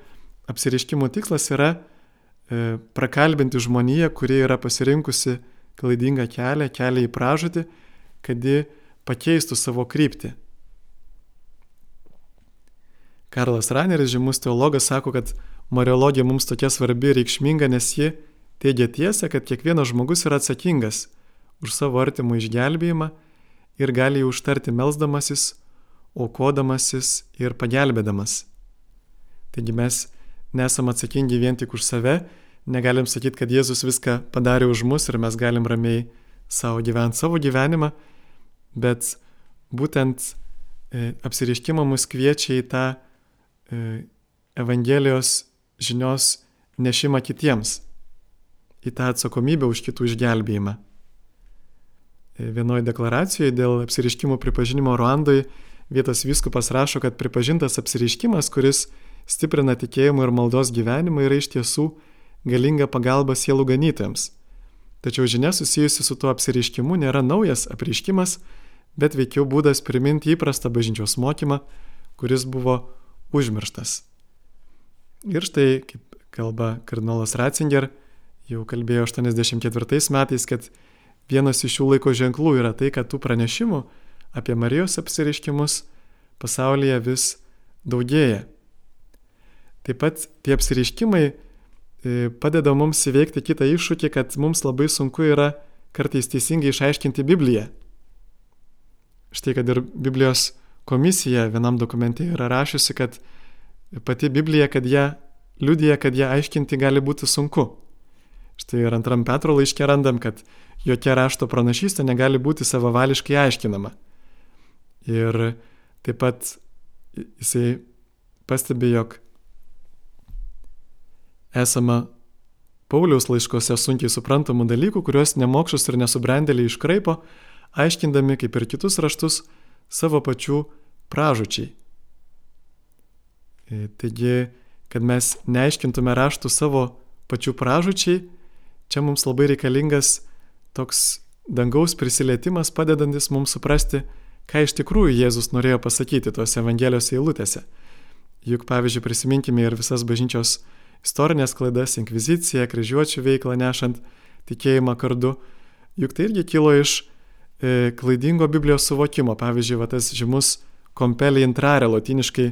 apsiriškimų tikslas yra e, prakalbinti žmoniją, kuri yra pasirinkusi klaidingą kelią, kelią į pražūtį, kad ji pakeistų savo kryptį. Karlas Raneris, žymus teologas, sako, kad mariologija mums tokia svarbi ir reikšminga, nes ji teigia tiesą, kad kiekvienas žmogus yra atsakingas už savo artimo išgelbėjimą ir gali jį užtarti melzdamasis, aukodamasis ir pagelbėdamas. Taigi mes nesam atsakingi vien tik už save, negalim sakyti, kad Jėzus viską padarė už mus ir mes galim ramiai savo gyventi savo gyvenimą, bet būtent e, apsiriškimą mus kviečia į tą e, Evangelijos žinios nešimą kitiems, į tą atsakomybę už kitų išgelbėjimą. E, vienoje deklaracijoje dėl apsiriškimų pripažinimo Ruandoje vietos vyskupas rašo, kad pripažintas apsiriškimas, kuris stiprina tikėjimo ir maldos gyvenimą, yra iš tiesų galinga pagalba sielų ganytojams. Tačiau žinia susijusi su tuo apsiriškimu nėra naujas apreiškimas, bet veikiau būdas priminti įprastą bažnyčios mokymą, kuris buvo užmirštas. Ir štai, kaip kalba kardinolas Ratzinger, jau kalbėjo 84 metais, kad vienas iš šių laiko ženklų yra tai, kad tų pranešimų apie Marijos apsiriškimus pasaulyje vis daugėja. Taip pat tie apsiriškimai e, padeda mums įveikti kitą iššūkį, kad mums labai sunku yra kartais teisingai išaiškinti Bibliją. Štai kad ir Biblijos komisija vienam dokumente yra rašiusi, kad pati Biblija, kad ją liudija, kad ją aiškinti gali būti sunku. Štai ir antram Petro laiškė randam, kad jokia rašto pranašystė negali būti savavališkai aiškinama. Ir taip pat jisai pastebi, jog esama Pauliaus laiškose sunkiai suprantamų dalykų, kuriuos nemokšus ir nesubrendėliai iškraipo, aiškindami, kaip ir kitus raštus, savo pačių pražučiai. E, taigi, kad mes neaiškintume raštų savo pačių pražučiai, čia mums labai reikalingas toks dangaus prisilietimas, padedantis mums suprasti, ką iš tikrųjų Jėzus norėjo pasakyti tuose Evangelijos eilutėse. Juk pavyzdžiui prisiminkime ir visas bažnyčios istorinės klaidas, inkviziciją, kryžiuočių veiklą nešant tikėjimą kardu, juk tai irgi kilo iš e, klaidingo Biblijos suvokimo. Pavyzdžiui, va, tas žymus kompelį intrarė, latiniškai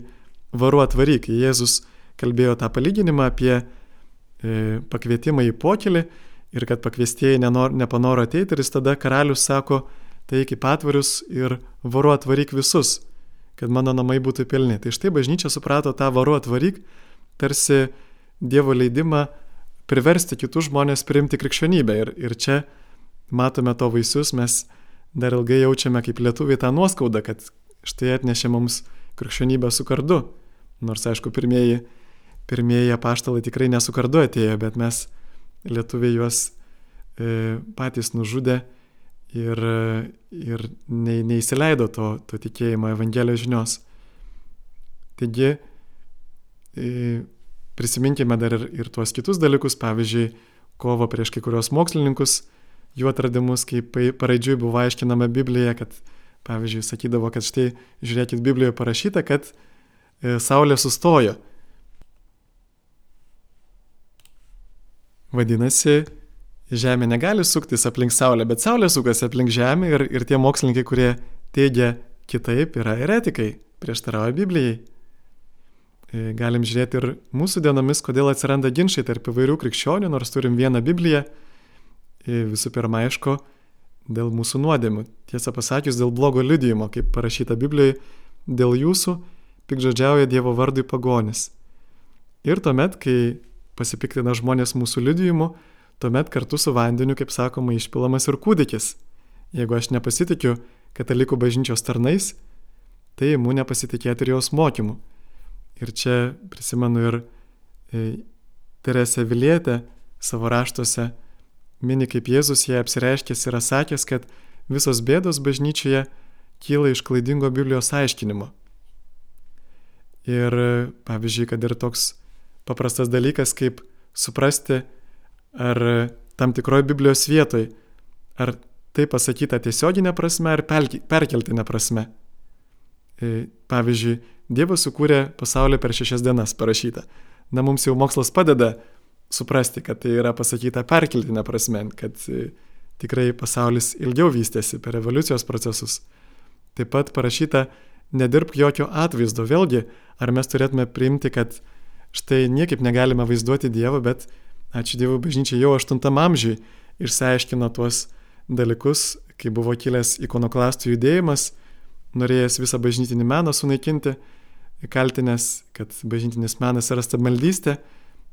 varu atvaryk. Jėzus kalbėjo tą palyginimą apie e, pakvietimą į pokelį ir kad pakviestieji nenor, nepanoro ateiti ir jis tada karalius sako, tai iki patvarius ir varu atvaryk visus, kad mano namai būtų pilni. Tai štai bažnyčia suprato tą varu atvaryk tarsi Dievo leidimą priversti kitus žmonės priimti krikščionybę. Ir, ir čia matome to vaisius, mes dar ilgai jaučiame kaip lietuviai tą nuoskaudą, kad štai atnešė mums krikščionybę su kardu. Nors, aišku, pirmieji, pirmieji apaštalai tikrai nesu kardu atėjo, bet mes lietuviai juos e, patys nužudė ir, ir ne, neįsileido to, to tikėjimo Evangelijos žinios. Taigi, e, prisiminkime dar ir, ir tuos kitus dalykus, pavyzdžiui, kovo prieš kai kurios mokslininkus, jų atradimus, kaip paraidžiui buvo aiškinama Biblija, kad, pavyzdžiui, sakydavo, kad štai, žiūrėkit, Biblijoje parašyta, kad e, Saulė sustojo. Vadinasi, Žemė negali suktis aplink Saulę, bet Saulė sukasi aplink Žemę ir, ir tie mokslininkai, kurie teigia kitaip, yra eretikai, prieštarauja Biblijai. E, galim žiūrėti ir mūsų dienomis, kodėl atsiranda ginčiai tarp įvairių krikščionių, nors turim vieną Bibliją. E, visų pirma, aišku, dėl mūsų nuodėmių. Tiesą pasakius, dėl blogo liudijimo, kaip parašyta Biblijoje, dėl jūsų pikžodžiauja Dievo vardui pagonis. Ir tuomet, kai pasipiktina žmonės mūsų liudijimu, tuomet kartu su vandeniu, kaip sakoma, išpilamas ir kūdikis. Jeigu aš nepasitikiu katalikų bažnyčios tarnais, tai imu nepasitikėti ir jos mokymu. Ir čia prisimenu ir e, Teresę Vilietę savo raštuose mini, kaip Jėzus ją apsireiškęs yra sakęs, kad visos bėdos bažnyčioje kyla iš klaidingo Biblijos aiškinimo. Ir pavyzdžiui, kad ir toks paprastas dalykas, kaip suprasti, ar tam tikroje Biblijos vietoje, ar tai pasakyta tiesioginė prasme ar perkeltinė prasme. E, pavyzdžiui, Dievas sukūrė pasaulį per šešias dienas parašyta. Na, mums jau mokslas padeda suprasti, kad tai yra pasakyta perkeltinė prasme, kad e, tikrai pasaulis ilgiau vystėsi per evoliucijos procesus. Taip pat parašyta, nedirbk jokio atvaizdo. Vėlgi, ar mes turėtume priimti, kad štai niekaip negalime vaizduoti Dievo, bet ačiū Dievui bažnyčia jau 8 amžiui išsiaiškino tuos dalykus, kai buvo kilęs ikonoklastų judėjimas, norėjęs visą bažnytinį meną sunaikinti, kaltinęs, kad bažnytinis menas yra stabmaldystė,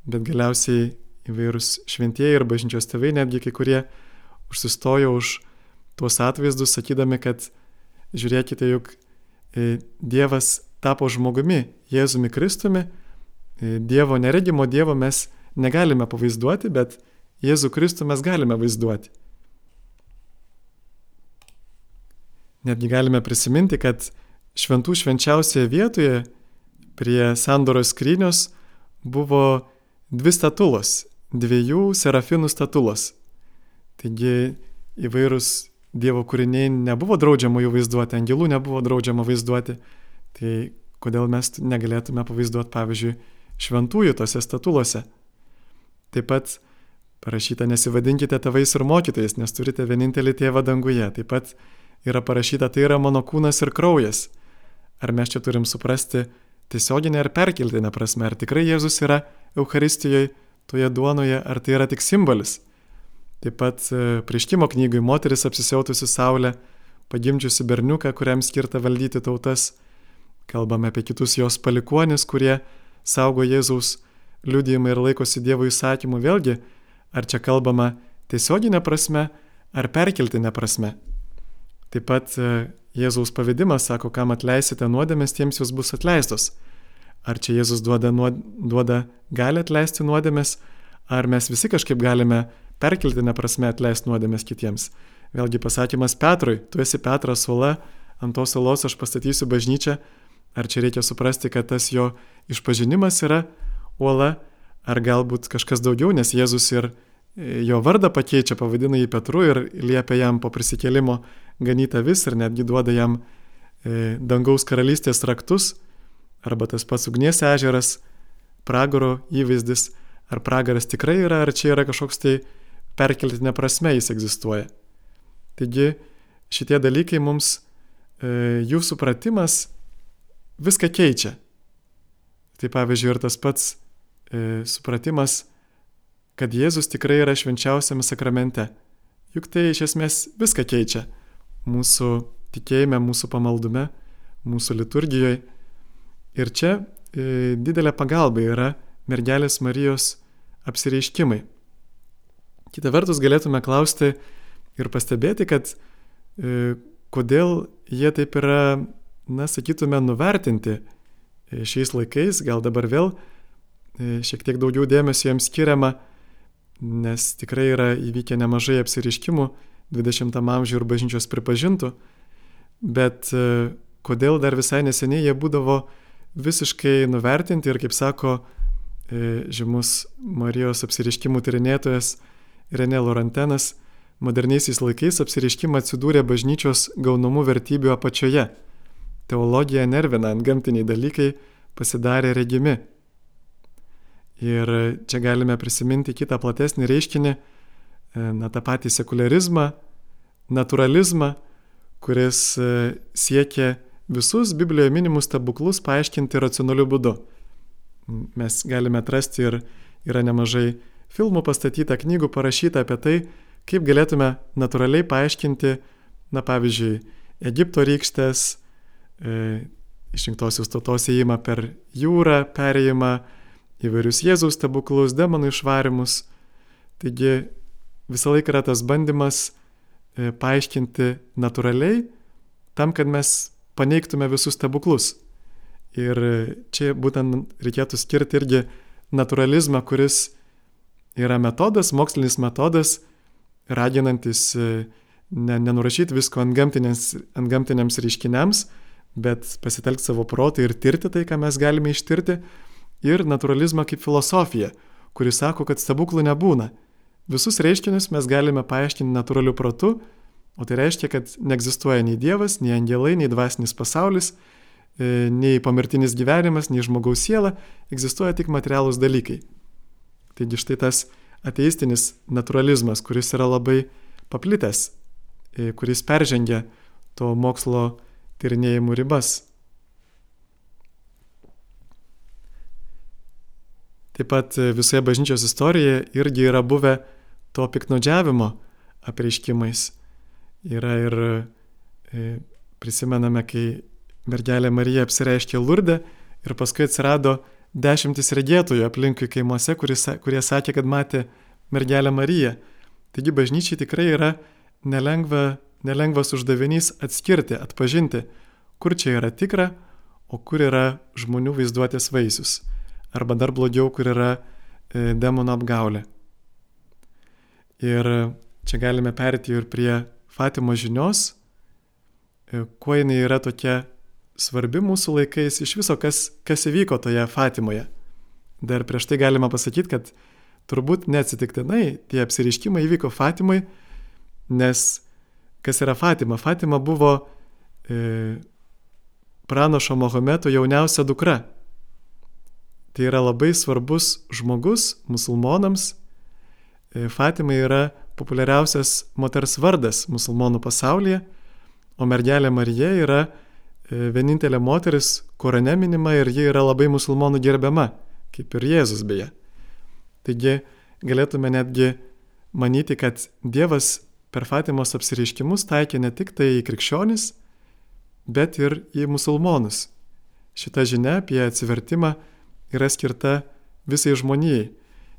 bet galiausiai įvairūs šventieji ir bažnyčios tėvai, netgi kai kurie užsistojo už tuos atvaizdus, sakydami, kad žiūrėkite, juk e, Dievas tapo žmogumi, Jėzumi Kristumi, E, dievo neregimo Dievo mes negalime pavaizduoti, bet Jėzų Kristų mes galime vaizduoti. Netgi galime prisiminti, kad šventų švenčiausioje vietoje prie sandoros skrynios buvo dvi statulos, dviejų serafinų statulos. Taigi įvairūs Dievo kūriniai nebuvo draudžiama jų vaizduoti, angelų nebuvo draudžiama vaizduoti. Tai kodėl mes negalėtume pavaizduoti, pavyzdžiui, šventųjų tose statulose. Taip pat parašyta nesivadinkite tėvais ir mokytojais, nes turite vienintelį tėvą danguje. Taip pat yra parašyta tai yra mano kūnas ir kraujas. Ar mes čia turim suprasti tiesioginę ar perkeltinę prasme, ar tikrai Jėzus yra Euharistijoje toje duonoje, ar tai yra tik simbolis. Taip pat e, prieškimo knygai moteris apsisiautusi saulę, pagimdžiusi berniuką, kuriam skirta valdyti tautas. Kalbame apie kitus jos palikuonis, kurie saugo Jėzaus liudijimą ir laikosi Dievo įsakymų. Vėlgi, ar čia kalbama tiesioginė prasme, ar perkeltinė prasme. Taip pat e, Jėzaus pavadimas sako, kam atleisite nuodėmės, tiems jūs bus atleistos. Ar čia Jėzus duoda, duoda gali atleisti nuodėmės, ar mes visi kažkaip galime perkeltinę prasme atleisti nuodėmės kitiems. Vėlgi pasakymas Petrui, tu esi Petras Ola, ant tos salos aš pastatysiu bažnyčią, ar čia reikia suprasti, kad tas jo išpažinimas yra uola, ar galbūt kažkas daugiau, nes Jėzus ir e, jo vardą pakeičia, pavadina jį Petru ir liepia jam po prisikėlimo ganyti avis ir netgi duoda jam e, dangaus karalystės raktus, arba tas pats ugnies ežeras, pragaro įvaizdis, ar pragaras tikrai yra, ar čia yra kažkoks tai perkeltinė prasme jis egzistuoja. Taigi šitie dalykai mums, e, jų supratimas viską keičia. Tai pavyzdžiui ir tas pats supratimas, kad Jėzus tikrai yra švenčiausiame sakramente. Juk tai iš esmės viską keičia. Mūsų tikėjime, mūsų pamaldume, mūsų liturgijoje. Ir čia e, didelė pagalba yra mergelės Marijos apsireiškimai. Kita vertus galėtume klausti ir pastebėti, kad e, kodėl jie taip yra, na, sakytume, nuvertinti e, šiais laikais, gal dabar vėl e, šiek tiek daugiau dėmesio jiems skiriama, nes tikrai yra įvykę nemažai apsiriškimų 20 amžiuje ir bažnyčios pripažintų, bet e, kodėl dar visai neseniai jie būdavo visiškai nuvertinti ir, kaip sako e, žymus Marijos apsiriškimų tyrinėtojas, Renė Lorantenas moderniaisiais laikais apsireiškimą atsidūrė bažnyčios gaunamų vertybių apačioje. Teologija nervina, ant gamtiniai dalykai pasidarė regimi. Ir čia galime prisiminti kitą platesnį reiškinį, e, na tą patį sekularizmą, naturalizmą, kuris e, siekia visus Biblijoje minimus stebuklus paaiškinti racionaliu būdu. Mes galime atrasti ir yra nemažai filmų pastatyta, knygų parašyta apie tai, kaip galėtume natūraliai paaiškinti, na pavyzdžiui, Egipto rykštės, e, išrinktosios tautos įėjimą per jūrą, perėjimą, įvairius Jėzaus stebuklus, demonų išvarimus. Taigi visą laiką yra tas bandymas e, paaiškinti natūraliai, tam, kad mes paneigtume visus stebuklus. Ir čia būtent reikėtų skirti irgi naturalizmą, kuris yra metodas, mokslinis metodas, raginantis e, ne, nenurašyti visko ant, ant gamtiniams reiškiniams, bet pasitelkti savo protą ir tirti tai, ką mes galime ištirti. Ir naturalizmą kaip filosofiją, kuri sako, kad stebuklų nebūna. Visus reiškinius mes galime paaiškinti natūraliu protu, o tai reiškia, kad neegzistuoja nei Dievas, nei angelai, nei dvasinis pasaulis, e, nei pomirtinis gyvenimas, nei žmogaus siela, egzistuoja tik materialūs dalykai. Taigi štai tas ateistinis naturalizmas, kuris yra labai paplitęs, e, kuris peržengia to mokslo tyrinėjimų ribas. Taip pat e, visoje bažnyčios istorijoje irgi yra buvę to piknaudžiavimo apreiškimais. Yra ir e, prisimename, kai mergelė Marija apsireiškė Lurdę ir paskui atsirado dešimtis regėtojų aplinkui kaimuose, kurie sakė, kad matė mergelę Mariją. Taigi bažnyčiai tikrai yra nelengva, nelengvas uždavinys atskirti, atpažinti, kur čia yra tikra, o kur yra žmonių vaizduotės vaisius. Arba dar blogiau, kur yra e, demono apgaulė. Ir čia galime perėti ir prie Fatimo žinios, e, kuo jinai yra tokia svarbi mūsų laikais iš viso, kas, kas įvyko toje Fatimoje. Dar prieš tai galima pasakyti, kad turbūt neatsitiktinai tie apsiriškimai įvyko Fatimai, nes kas yra Fatima? Fatima buvo e, pranašo Mahometo jauniausia dukra. Tai yra labai svarbus žmogus musulmonams. E, Fatima yra populiariausias moters vardas musulmonų pasaulyje, o mergelė Marija yra E, vienintelė moteris, Korane minima ir ji yra labai musulmonų gerbiama, kaip ir Jėzus beje. Taigi galėtume netgi manyti, kad Dievas per Fatimos apsireiškimus taikė ne tik tai į krikščionis, bet ir į musulmonus. Šita žinia apie atsivertimą yra skirta visai žmonijai.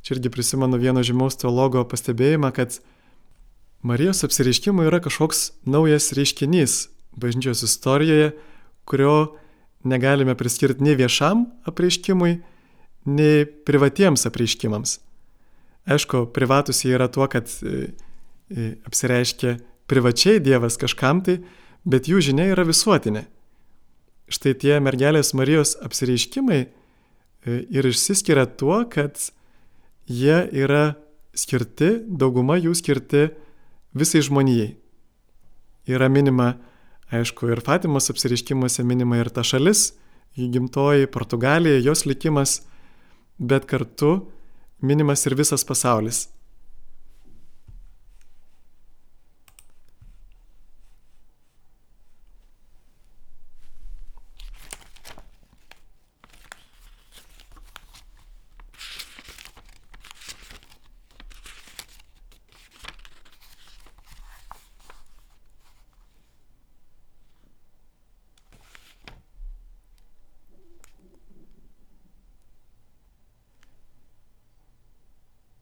Čia irgi prisimenu vieno žymaus teologo pastebėjimą, kad Marijos apsireiškimai yra kažkoks naujas reiškinys bažnyčios istorijoje, kurio negalime priskirti nei viešam apreiškimui, nei privatiems apreiškimams. Aišku, privatus jie yra tuo, kad e, e, apsireiškia privačiai Dievas kažkam tai, bet jų žinia yra visuotinė. Štai tie mergelės Marijos apsireiškimai ir išsiskiria tuo, kad jie yra skirti, dauguma jų skirti visai žmonijai. Yra minima, aišku, ir Fatimos apsireiškimuose minima ir ta šalis, jų gimtoji Portugalija, jos likimas, bet kartu minimas ir visas pasaulis.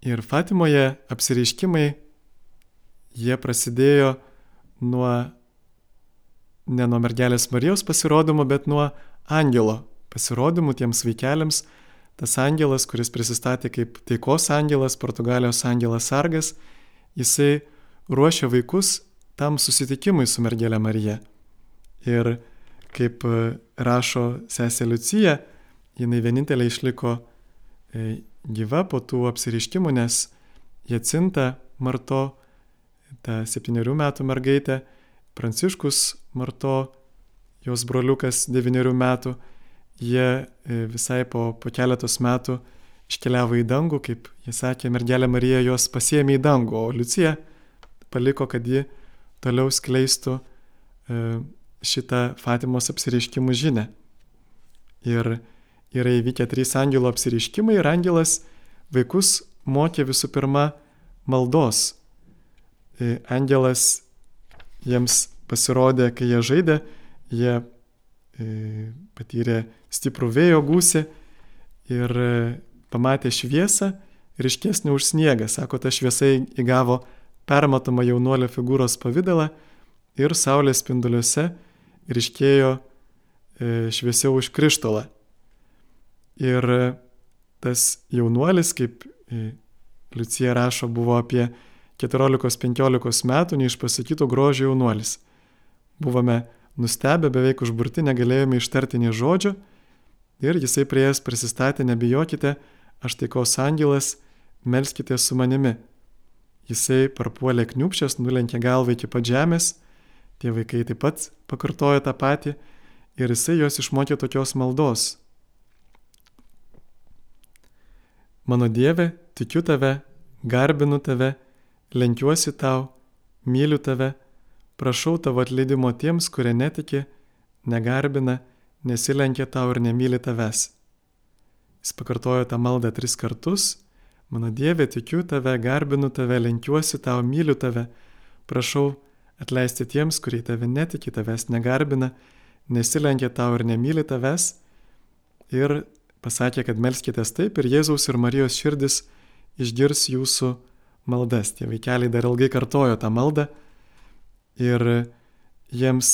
Ir Fatimoje apsireiškimai, jie prasidėjo nuo, ne nuo mergelės Marijos pasirodymo, bet nuo angelo pasirodymų tiems vaikeliams. Tas angelas, kuris prisistatė kaip taikos angelas, Portugalijos angelas sargas, jisai ruošia vaikus tam susitikimui su mergelė Marija. Ir kaip rašo sesė Liucija, jinai vienintelė išliko e, gyva po tų apsiriškimų, nes Jacinta Marto, ta septyniarių metų mergaitė, Pranciškus Marto, jos broliukas devyniarių metų, jie e, visai po, po keletos metų iškeliavo į dangų, kaip jie sakė, mergelė Marija juos pasiemė į dangų, o Liucija paliko, kad ji toliau skleistų e, šitą Fatimos apsireiškimų žinę. Ir yra įvykę trys angelo apsiriškimai ir angelas vaikus mokė visų pirma maldos. E, angelas jiems pasirodė, kai jie žaidė, jie e, patyrė stiprų vėjo gūsį ir e, pamatė šviesą ryškesnį už sniegą. Sako, ta šviesa įgavo permatomą jaunuolio figūros pavydalą ir saulės spinduliuose ryškėjo šviesiau už krištolą. Ir tas jaunuolis, kaip e, Liucija rašo, buvo apie 14-15 metų neišpasakytų grožio jaunuolis. Buvome nustebę, beveik užburti, negalėjome ištarti nei žodžio ir jisai prieės prisistatė, nebijokite, aš taikos angelas, melskite su manimi. Jisai parpuolė kniupščias, nulenkė galvą iki pat žemės, tie vaikai taip pat pakartojo tą patį ir jisai juos išmokė tokios maldos. Mano Dieve, tikiu tave, garbinu tave, lenkiuosi tau, myliu tave, prašau tavo atleidimo tiems, kurie netiki, negarbina, nesilenkia tau ir nemyli tavęs. Jis pakartojo tą maldą tris kartus. Mano Dieve, tikiu tave, garbinu tave, lenkiuosi tau, myliu tave, prašau atleisti tiems, kurie tave netiki, tavęs negarbina, nesilenkia tau ir nemyli tavęs. Ir pasakė, kad melskitės taip ir Jėzaus ir Marijos širdis išgirs jūsų maldas. Tie vaikeliai dar ilgai kartojo tą maldą ir jiems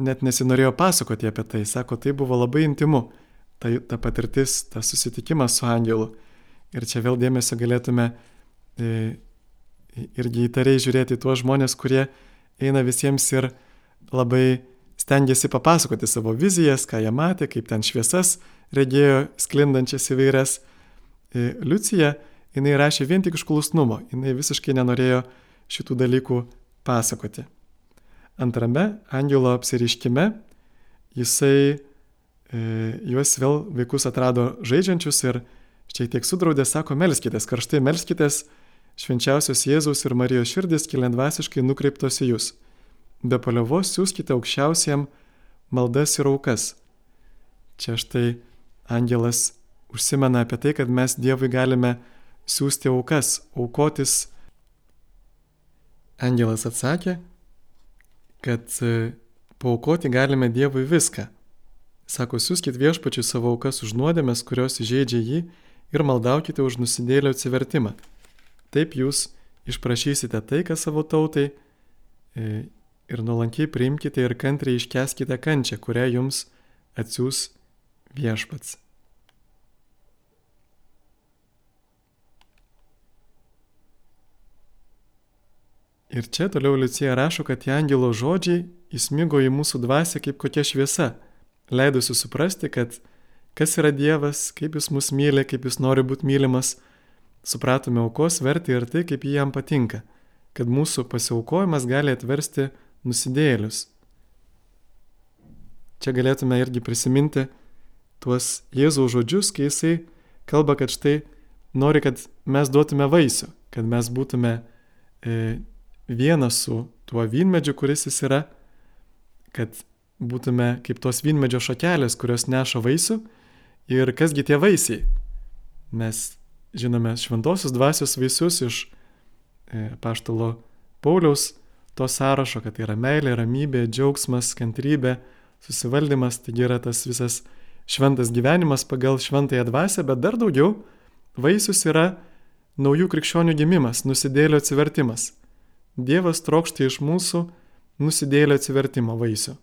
net nesinorėjo pasakoti apie tai. Sako, tai buvo labai intimu, ta, ta patirtis, tas susitikimas su angelu. Ir čia vėl dėmesio galėtume e, irgi įtariai žiūrėti tuos žmonės, kurie eina visiems ir labai stengiasi papasakoti savo vizijas, ką jie matė, kaip ten šviesas regėjo sklindančias įvairias. E, Liucija, jinai rašė vien tik iš klusnumo, jinai visiškai nenorėjo šitų dalykų pasakoti. Antrame angelo apsiriškime jisai e, juos vėl vaikus atrado žaidžiančius ir šiek tiek sudraudė, sako, melskitės, karštai melskitės, švenčiausios Jėzaus ir Marijos širdis kilendvasiškai nukreiptos į jūs. Be paliovos siūskite aukščiausiem maldas ir aukas. Čia štai angelas užsimena apie tai, kad mes Dievui galime siūsti aukas, aukotis. Angelas atsakė, kad e, paukoti galime Dievui viską. Sako, siūskit viešpačiui savo aukas už nuodėmės, kurios įžeidžia jį ir maldaukite už nusidėlio atsivertimą. Taip jūs išprašysite taiką savo tautai e, ir nuolankiai priimkite ir kantriai iškeskite kančią, kurią jums atsiūs viešpats. Ir čia toliau Liucija rašo, kad tie angelo žodžiai įsmigo į mūsų dvasę kaip kokia šviesa, leidusi suprasti, kad kas yra Dievas, kaip Jis mus myli, kaip Jis nori būti mylimas, supratome aukos vertę ir tai, kaip jam patinka, kad mūsų pasiaukojimas gali atversti nusidėlius. Čia galėtume irgi prisiminti tuos Jėzaus žodžius, kai jisai kalba, kad štai nori, kad mes duotume vaisių, kad mes būtume e, vienas su tuo vynmedžiu, kuris jis yra, kad būtume kaip tos vynmedžio šakelės, kurios neša vaisių ir kasgi tie vaisiai. Mes žinome šventosios dvasios vaisius iš e, paštalo Pauliaus to sąrašo, kad tai yra meilė, ramybė, džiaugsmas, kantrybė, susivaldymas, taigi yra tas visas šventas gyvenimas pagal šventąją dvasę, bet dar daugiau vaisius yra naujų krikščionių gimimas, nusidėlio atsivertimas. Dievas trokšta iš mūsų nusidėlio atsivertimo vaisių.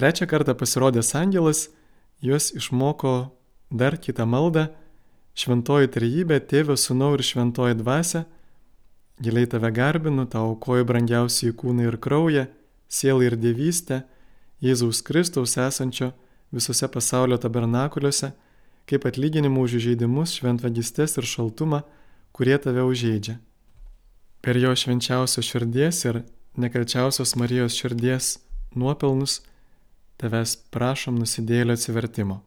Trečią kartą pasirodęs angelas juos išmoko dar kitą maldą - Šventoji trejybė, tėvė, sunau ir šventoji dvasia, giliai tave garbinu, tau aukoju brangiausiai kūną ir kraują, sielą ir dievystę, Jėzaus Kristaus esančio visose pasaulio tabernakuliuose, kaip atlyginimų už įžeidimus, šventvagystės ir šaltumą, kurie tave užžeidžia. Per jo švenčiausios širdies ir nekalčiausios Marijos širdies nuopelnus tavęs prašom nusidėlio atsivertimo.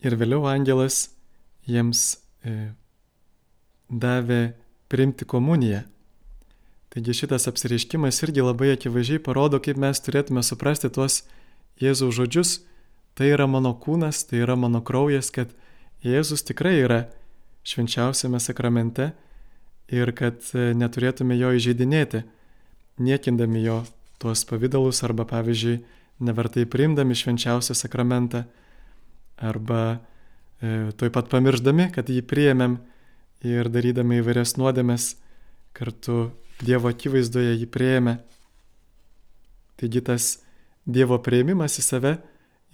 Ir vėliau angelas jiems e, davė priimti komuniją. Taigi šitas apsireiškimas irgi labai akivaizdžiai parodo, kaip mes turėtume suprasti tuos Jėzaus žodžius. Tai yra mano kūnas, tai yra mano kraujas, kad Jėzus tikrai yra švenčiausiame sakramente ir kad e, neturėtume jo įžeidinėti, niekindami jo tuos pavydalus arba, pavyzdžiui, nevertai priimdami švenčiausią sakramentą arba e, toj pat pamirždami, kad jį priėmėm ir darydami įvairias nuodėmes kartu Dievo akivaizdoje jį prieėmė. Taigi tas Dievo prieimimas į save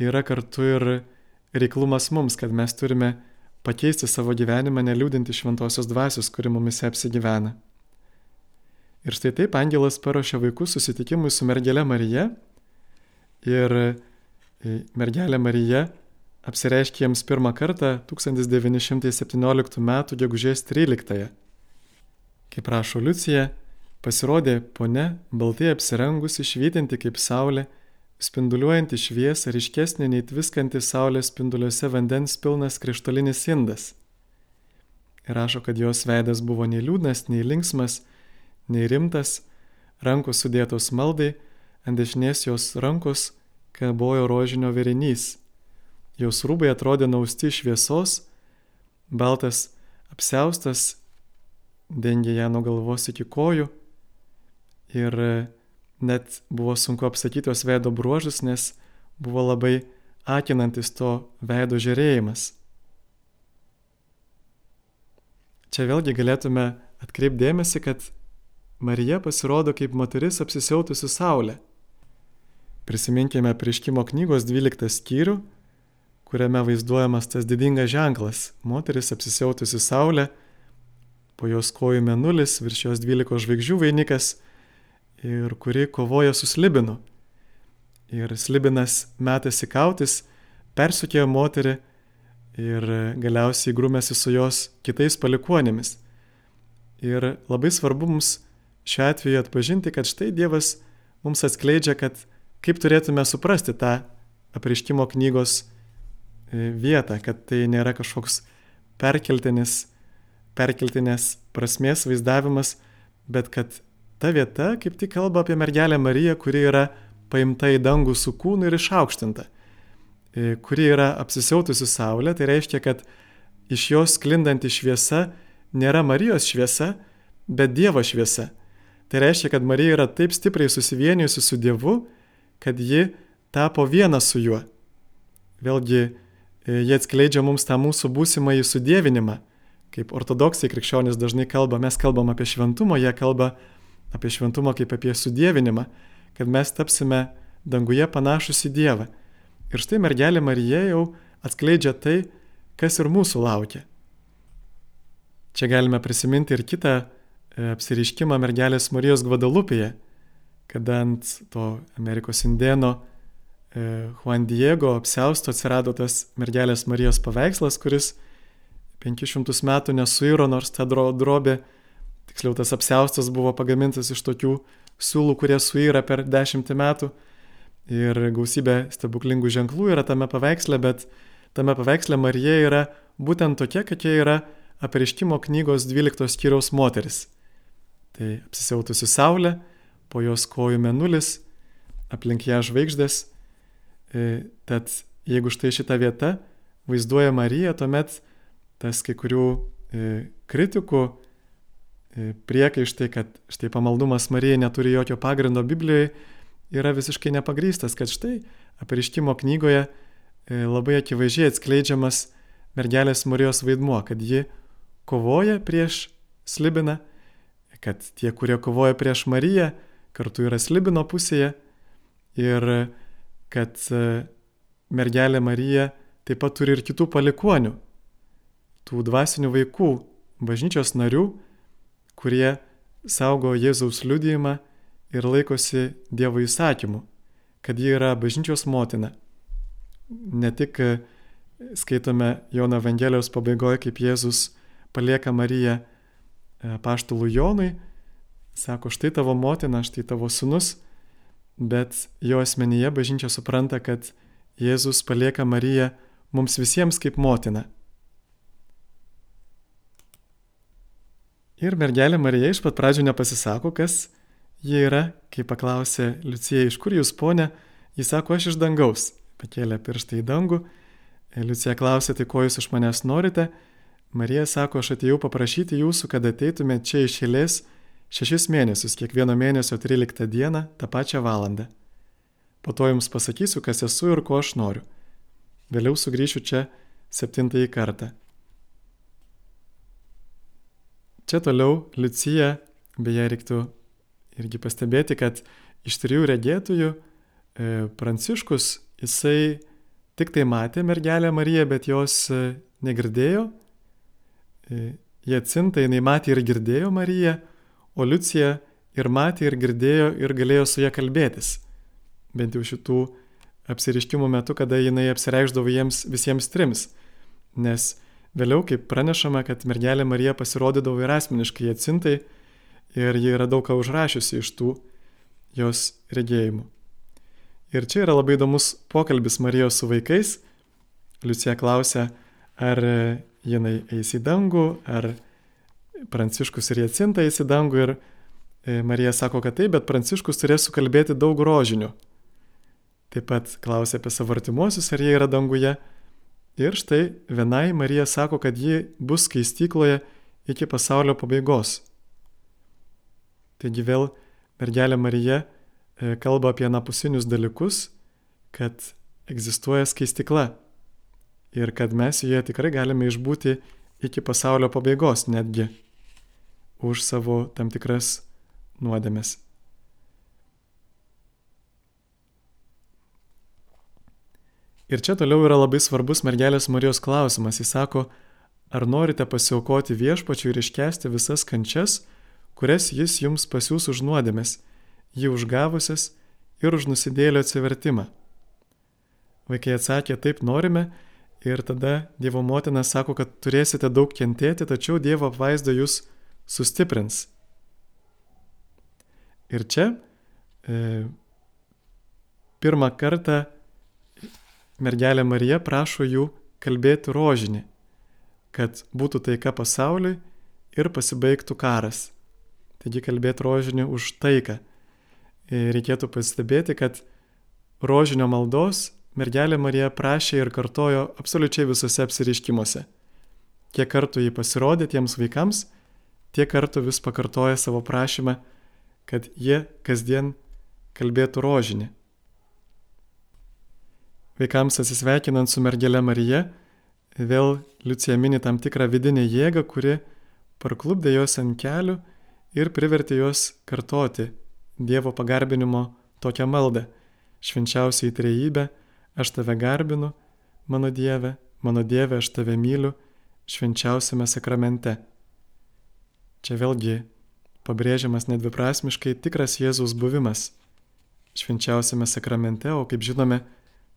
yra kartu ir reiklumas mums, kad mes turime pakeisti savo gyvenimą, neliūdinti šventosios dvasios, kuri mumise apsigyvena. Ir štai taip angelas paruošė vaikus susitikimui su mergelė Marija ir e, mergelė Marija apsireiškė jiems pirmą kartą 1917 m. gegužės 13-ąją. Kaip rašo Liucija, pasirodė ponia baltai apsirengusi švytinti kaip saulė, spinduliuojanti šviesą ryškesnė nei tviskanti saulės spinduliuose vandens pilnas krištolinis indas. Ir rašo, kad jos veidas buvo nei liūdnas, nei linksmas, nei rimtas, rankos sudėtos maldai, ant dešinės jos rankos kabojo rožinio verinys Jos rūbai atrodė nausti šviesos, baltas apseustas dengė ją nuo galvos iki kojų ir net buvo sunku apsakyti jos veido bruožus, nes buvo labai akinantis to veido žiūrėjimas. Čia vėlgi galėtume atkreipdėmėsi, kad Marija pasirodo kaip moteris apsisiautusi saulė. Prisiminkime prieškimo knygos 12 skyrių, kuriame vaizduojamas tas didingas ženklas - moteris apsisiautusi saulė, po jos kojų menulis, virš jos dvylikos žvaigždžių vainikas ir kuri kovoja su slibinu. Ir slibinas metasi kautis, persukėjo moterį ir galiausiai grūmėsi su jos kitais palikuonėmis. Ir labai svarbu mums šiuo atveju atpažinti, kad štai Dievas mums atskleidžia, kad kaip turėtume suprasti tą apriškimo knygos vietą, kad tai nėra kažkoks perkeltinis, perkeltinės prasmės vaizdavimas, bet kad ta vieta kaip tik kalba apie mergelę Mariją, kuri yra paimta į dangų su kūnu ir išaukštinta, e, kuri yra apsisiautusi saulė, tai reiškia, kad iš jos sklindanti šviesa nėra Marijos šviesa, bet Dievo šviesa. Tai reiškia, kad Marija yra taip stipriai susivienijusi su Dievu, kad ji tapo viena su juo. Vėlgi, e, jie atskleidžia mums tą mūsų būsimąjį sudėvinimą. Kaip ortodoksai krikščionys dažnai kalba, mes kalbam apie šventumą, jie kalba apie šventumą kaip apie sudėvinimą, kad mes tapsime danguje panašus į Dievą. Ir štai mergelė Marija jau atskleidžia tai, kas ir mūsų laukia. Čia galime prisiminti ir kitą e, apsiriškimą mergelės Marijos Gvadalupėje, kada ant to Amerikos indėno e, Juan Diego apsausto atsirado tas mergelės Marijos paveikslas, kuris 500 metų nesuiro, nors ta drobė Tiksliau, tas apsiaustas buvo pagamintas iš tokių siūlų, kurie suyra per dešimtį metų. Ir gausybė stebuklingų ženklų yra tame paveiksle, bet tame paveiksle Marija yra būtent tokia, kokia yra apreiškimo knygos 12 skyriaus moteris. Tai apsisiautusi saulė, po jos kojų menulis, aplink ją žvaigždės. E, tad jeigu štai šita vieta vaizduoja Mariją, tuomet tas kai kurių e, kritikų E, priekaištai, kad štai pamaldumas Marijai neturi jokio pagrindo Biblijoje, yra visiškai nepagrystas, kad štai apreiškimo knygoje labai akivaizdžiai atskleidžiamas mergelės Marijos vaidmuo, kad ji kovoja prieš slibiną, kad tie, kurie kovoja prieš Mariją, kartu yra slibino pusėje ir kad e, mergelė Marija taip pat turi ir kitų palikonių, tų dvasinių vaikų, bažnyčios narių, kurie saugo Jėzaus liudijimą ir laikosi Dievo įsakymų, kad ji yra bažnyčios motina. Ne tik e, skaitome Jono Evangelijos pabaigoje, kaip Jėzus palieka Mariją e, paštulų Jonui, sako, štai tavo motina, štai tavo sunus, bet jo asmenyje bažnyčia supranta, kad Jėzus palieka Mariją mums visiems kaip motina. Ir mergelė Marija iš pat pradžių nepasisako, kas ji yra, kai paklausė Liucija, iš kur jūs ponė, jis sako, aš iš dangaus. Pakėlė pirštą į dangų. Liucija klausė, tai ko jūs iš manęs norite. Marija sako, aš atėjau paprašyti jūsų, kad ateitumėte čia iš eilės šešis mėnesius, kiekvieno mėnesio 13 dieną, tą pačią valandą. Po to jums pasakysiu, kas esu ir ko aš noriu. Vėliau sugrįšiu čia septintąjį kartą. Čia toliau Liucija, beje, reiktų irgi pastebėti, kad iš trijų regėtųjų e, Pranciškus, jisai tik tai matė mergelę Mariją, bet jos e, negirdėjo. E, jie atsinta, jinai matė ir girdėjo Mariją, o Liucija ir matė ir girdėjo ir galėjo su ją kalbėtis. Bent jau šitų apsiriškimų metu, kada jinai apsireikždavo jiems visiems trims. Nes Vėliau, kaip pranešama, kad mergelė Marija pasirodydavo ir asmeniškai atsintai ir ji yra daug ką užrašiusi iš tų jos regėjimų. Ir čia yra labai įdomus pokalbis Marijos su vaikais. Liucija klausia, ar jinai eis į dangų, ar Pranciškus ir Jacinta eis į dangų ir e, Marija sako, kad taip, bet Pranciškus turės sukalbėti daug rožinių. Taip pat klausia apie savo artimuosius, ar jie yra danguje. Ir štai vienai Marija sako, kad ji bus skaistykloje iki pasaulio pabaigos. Taigi vėl mergelė Marija e, kalba apie napusinius dalykus, kad egzistuoja skaistikla ir kad mes joje tikrai galime išbūti iki pasaulio pabaigos netgi už savo tam tikras nuodėmes. Ir čia toliau yra labai svarbus mergelės Marijos klausimas. Jis sako, ar norite pasiaukoti viešpačiui ir iškesti visas kančias, kurias jis jums pasiūs už nuodėmės, jį užgavusias ir už nusidėlio atsivertimą. Vaikai atsakė, taip norime, ir tada Dievo motina sako, kad turėsite daug kentėti, tačiau Dievo apvaizda jūs sustiprins. Ir čia e, pirmą kartą mergelė Marija prašo jų kalbėti rožinį, kad būtų taika pasauliui ir pasibaigtų karas. Taigi kalbėti rožinį už taiką. E, reikėtų pastebėti, kad rožinio maldos mergelė Marija prašė ir kartojo absoliučiai visose apsiriškimuose. Kiek kartų jį pasirodė tiems vaikams, tiek kartų vis pakartoja savo prašymą, kad jie kasdien kalbėtų rožinį. Vaikams atsisveikinant su mergelė Marija, vėl Liucija mini tam tikrą vidinę jėgą, kuri parklubdė juos ant kelių ir privertė juos kartoti Dievo pagarbinimo tokią maldą - švenčiausiai trejybę, aš tave garbinu, mano Dieve, mano Dieve, aš tave myliu, švenčiausiame sakramente. Čia vėlgi pabrėžiamas nedviprasmiškai tikras Jėzus buvimas švenčiausiame sakramente, o kaip žinome,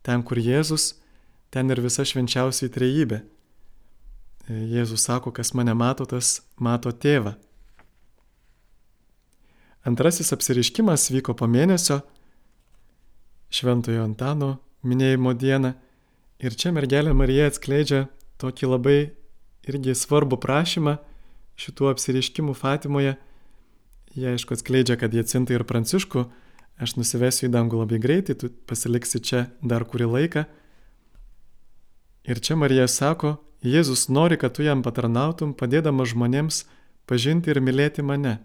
ten, kur Jėzus, ten ir visa švenčiausiai trejybė. Jėzus sako, kas mane mato, tas mato tėvą. Antrasis apsiriškimas vyko po mėnesio Šventojo Antano minėjimo dieną. Ir čia mergelė Marija atskleidžia tokį labai irgi svarbų prašymą šitų apsiriškimų Fatimoje. Jie aišku atskleidžia, kad jie cinta ir pranciškų, aš nusivesiu į dangų labai greitai, tu pasiliksi čia dar kurį laiką. Ir čia Marija sako, Jėzus nori, kad tu jam patarnautum, padėdama žmonėms pažinti ir mylėti mane.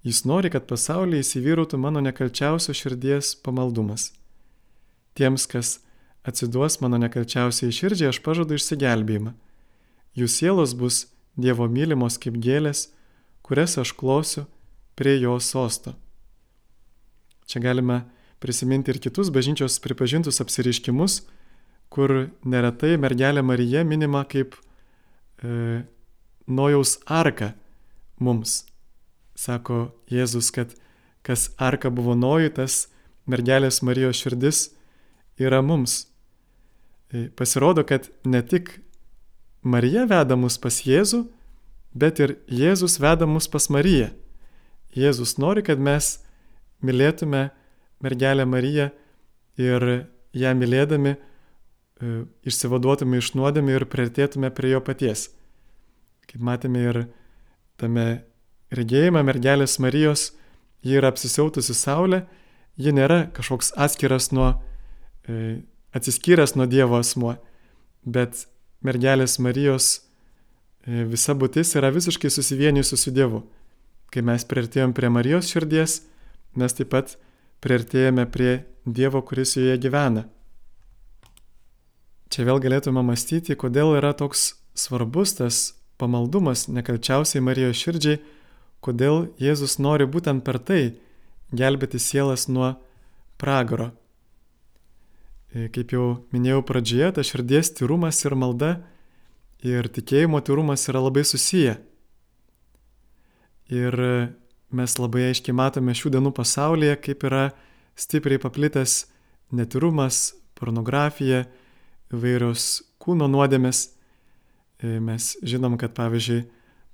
Jis nori, kad pasaulyje įsivyrautų mano nekalčiausio širdies pamaldumas. Tiems, kas atsiduos mano nekalčiausiai širdžiai, aš pažadu išsigelbėjimą. Jų sielos bus Dievo mylimos kaip gėlės, kurias aš klosiu prie jo sosto. Čia galime prisiminti ir kitus bažnyčios pripažintus apsiriškimus, kur neretai mergelė Marija minima kaip e, Nojaus arka mums. Sako Jėzus, kad kas arka buvo Nojui, tas mergelės Marijos širdis yra mums. E, pasirodo, kad ne tik Marija veda mus pas Jėzų, bet ir Jėzus veda mus pas Mariją. Jėzus nori, kad mes mylėtume mergelę Mariją ir ją mylėdami e, išsivaduotume iš nuodėmė ir prieartėtume prie jo paties. Kaip matėme ir tame regėjime mergelės Marijos, ji yra apsisiautusi saulė, ji nėra kažkoks atskiras nuo E, atsiskyręs nuo Dievo asmuo, bet mergelės Marijos e, visa būtis yra visiškai susivienijusi su Dievu. Kai mes priartėjom prie Marijos širdies, mes taip pat priartėjome prie Dievo, kuris joje gyvena. Čia vėl galėtume mąstyti, kodėl yra toks svarbus tas pamaldumas nekalčiausiai Marijos širdžiai, kodėl Jėzus nori būtent per tai gelbėti sielas nuo pragaro. E, kaip jau minėjau pradžioje, ta širdies tyrumas ir malda ir tikėjimo tyrumas yra labai susiję. Ir mes labai aiškiai matome šių dienų pasaulyje, kaip yra stipriai paplitęs netirumas, pornografija, įvairios kūno nuodėmės. E, mes žinom, kad pavyzdžiui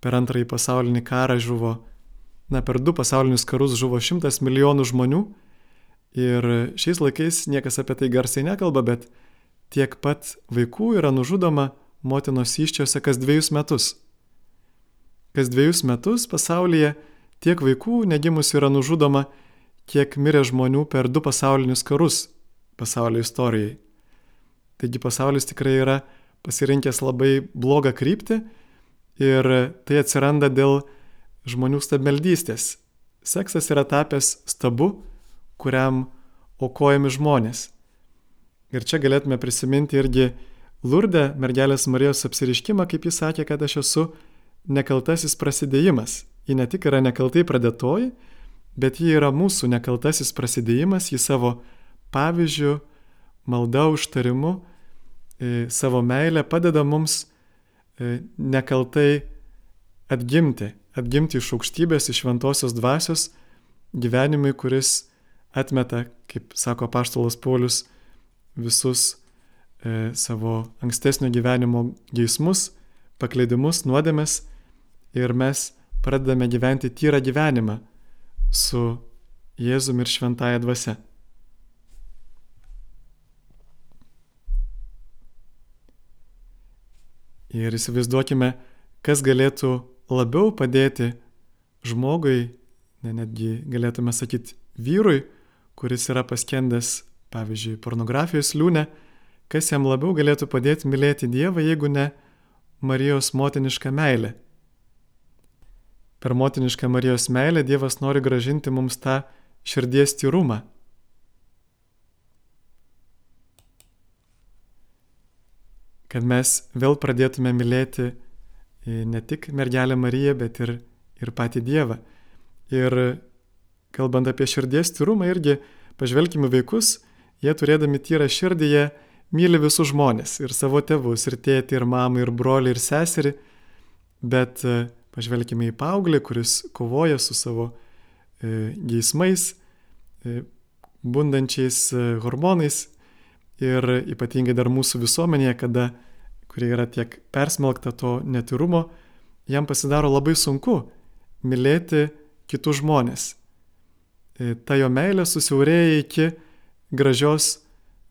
per antrąjį pasaulinį karą žuvo, na per du pasaulinius karus žuvo šimtas milijonų žmonių Ir šiais laikais niekas apie tai garsiai nekalba, bet tiek pat vaikų yra nužudoma motinos iščiose kas dviejus metus. Kas dviejus metus pasaulyje tiek vaikų negimusių yra nužudoma, kiek mirė žmonių per du pasaulinius karus pasaulio istorijai. Taigi pasaulis tikrai yra pasirinkęs labai blogą kryptį ir tai atsiranda dėl žmonių stabmeldystės. Seksas yra tapęs stabu, kuriam aukojami žmonės. Ir čia galėtume prisiminti irgi Lurdę mergelės Marijos apsiriškimą, kaip jis sakė, kad aš esu nekaltasis prasidėjimas. Ji ne tik yra nekaltai pradėtoji, bet ji yra mūsų nekaltasis prasidėjimas, ji savo pavyzdžių, malda užtarimu, e, savo meilę padeda mums e, nekaltai atgimti, atgimti iš aukštybės, iš šventosios dvasios gyvenimui, kuris atmeta, kaip sako paštalas Paulius, visus e, savo ankstesnio gyvenimo geismus, pakleidimus, nuodėmes ir mes pradedame gyventi tyrą gyvenimą su Jėzumi ir šventąją dvasia. Ir įsivaizduokime, kas galėtų labiau padėti žmogui, ne, netgi galėtume sakyti vyrui, kuris yra paskendęs, pavyzdžiui, pornografijos liūne, kas jam labiau galėtų padėti mylėti Dievą, jeigu ne Marijos motiniška meilė. Per motinišką Marijos meilę Dievas nori gražinti mums tą širdies tyrumą. Kad mes vėl pradėtume mylėti e, ne tik mergelę Mariją, bet ir, ir patį Dievą. Ir kalbant apie širdies tyrumą, irgi pažvelkime vaikus, jie turėdami tyrą širdį, jie myli visus žmonės, ir savo tėvus, ir tėtį, ir mamą, ir brolį, ir seserį, bet e, pažvelkime į paauglį, kuris kovoja su savo e, geismais, e, bundančiais e, hormonais ir ypatingai dar mūsų visuomenėje, kada, kurie yra tiek persmelkta to netirumo, jam pasidaro labai sunku mylėti kitus žmonės. E, ta jo meilė susiaurėja iki gražios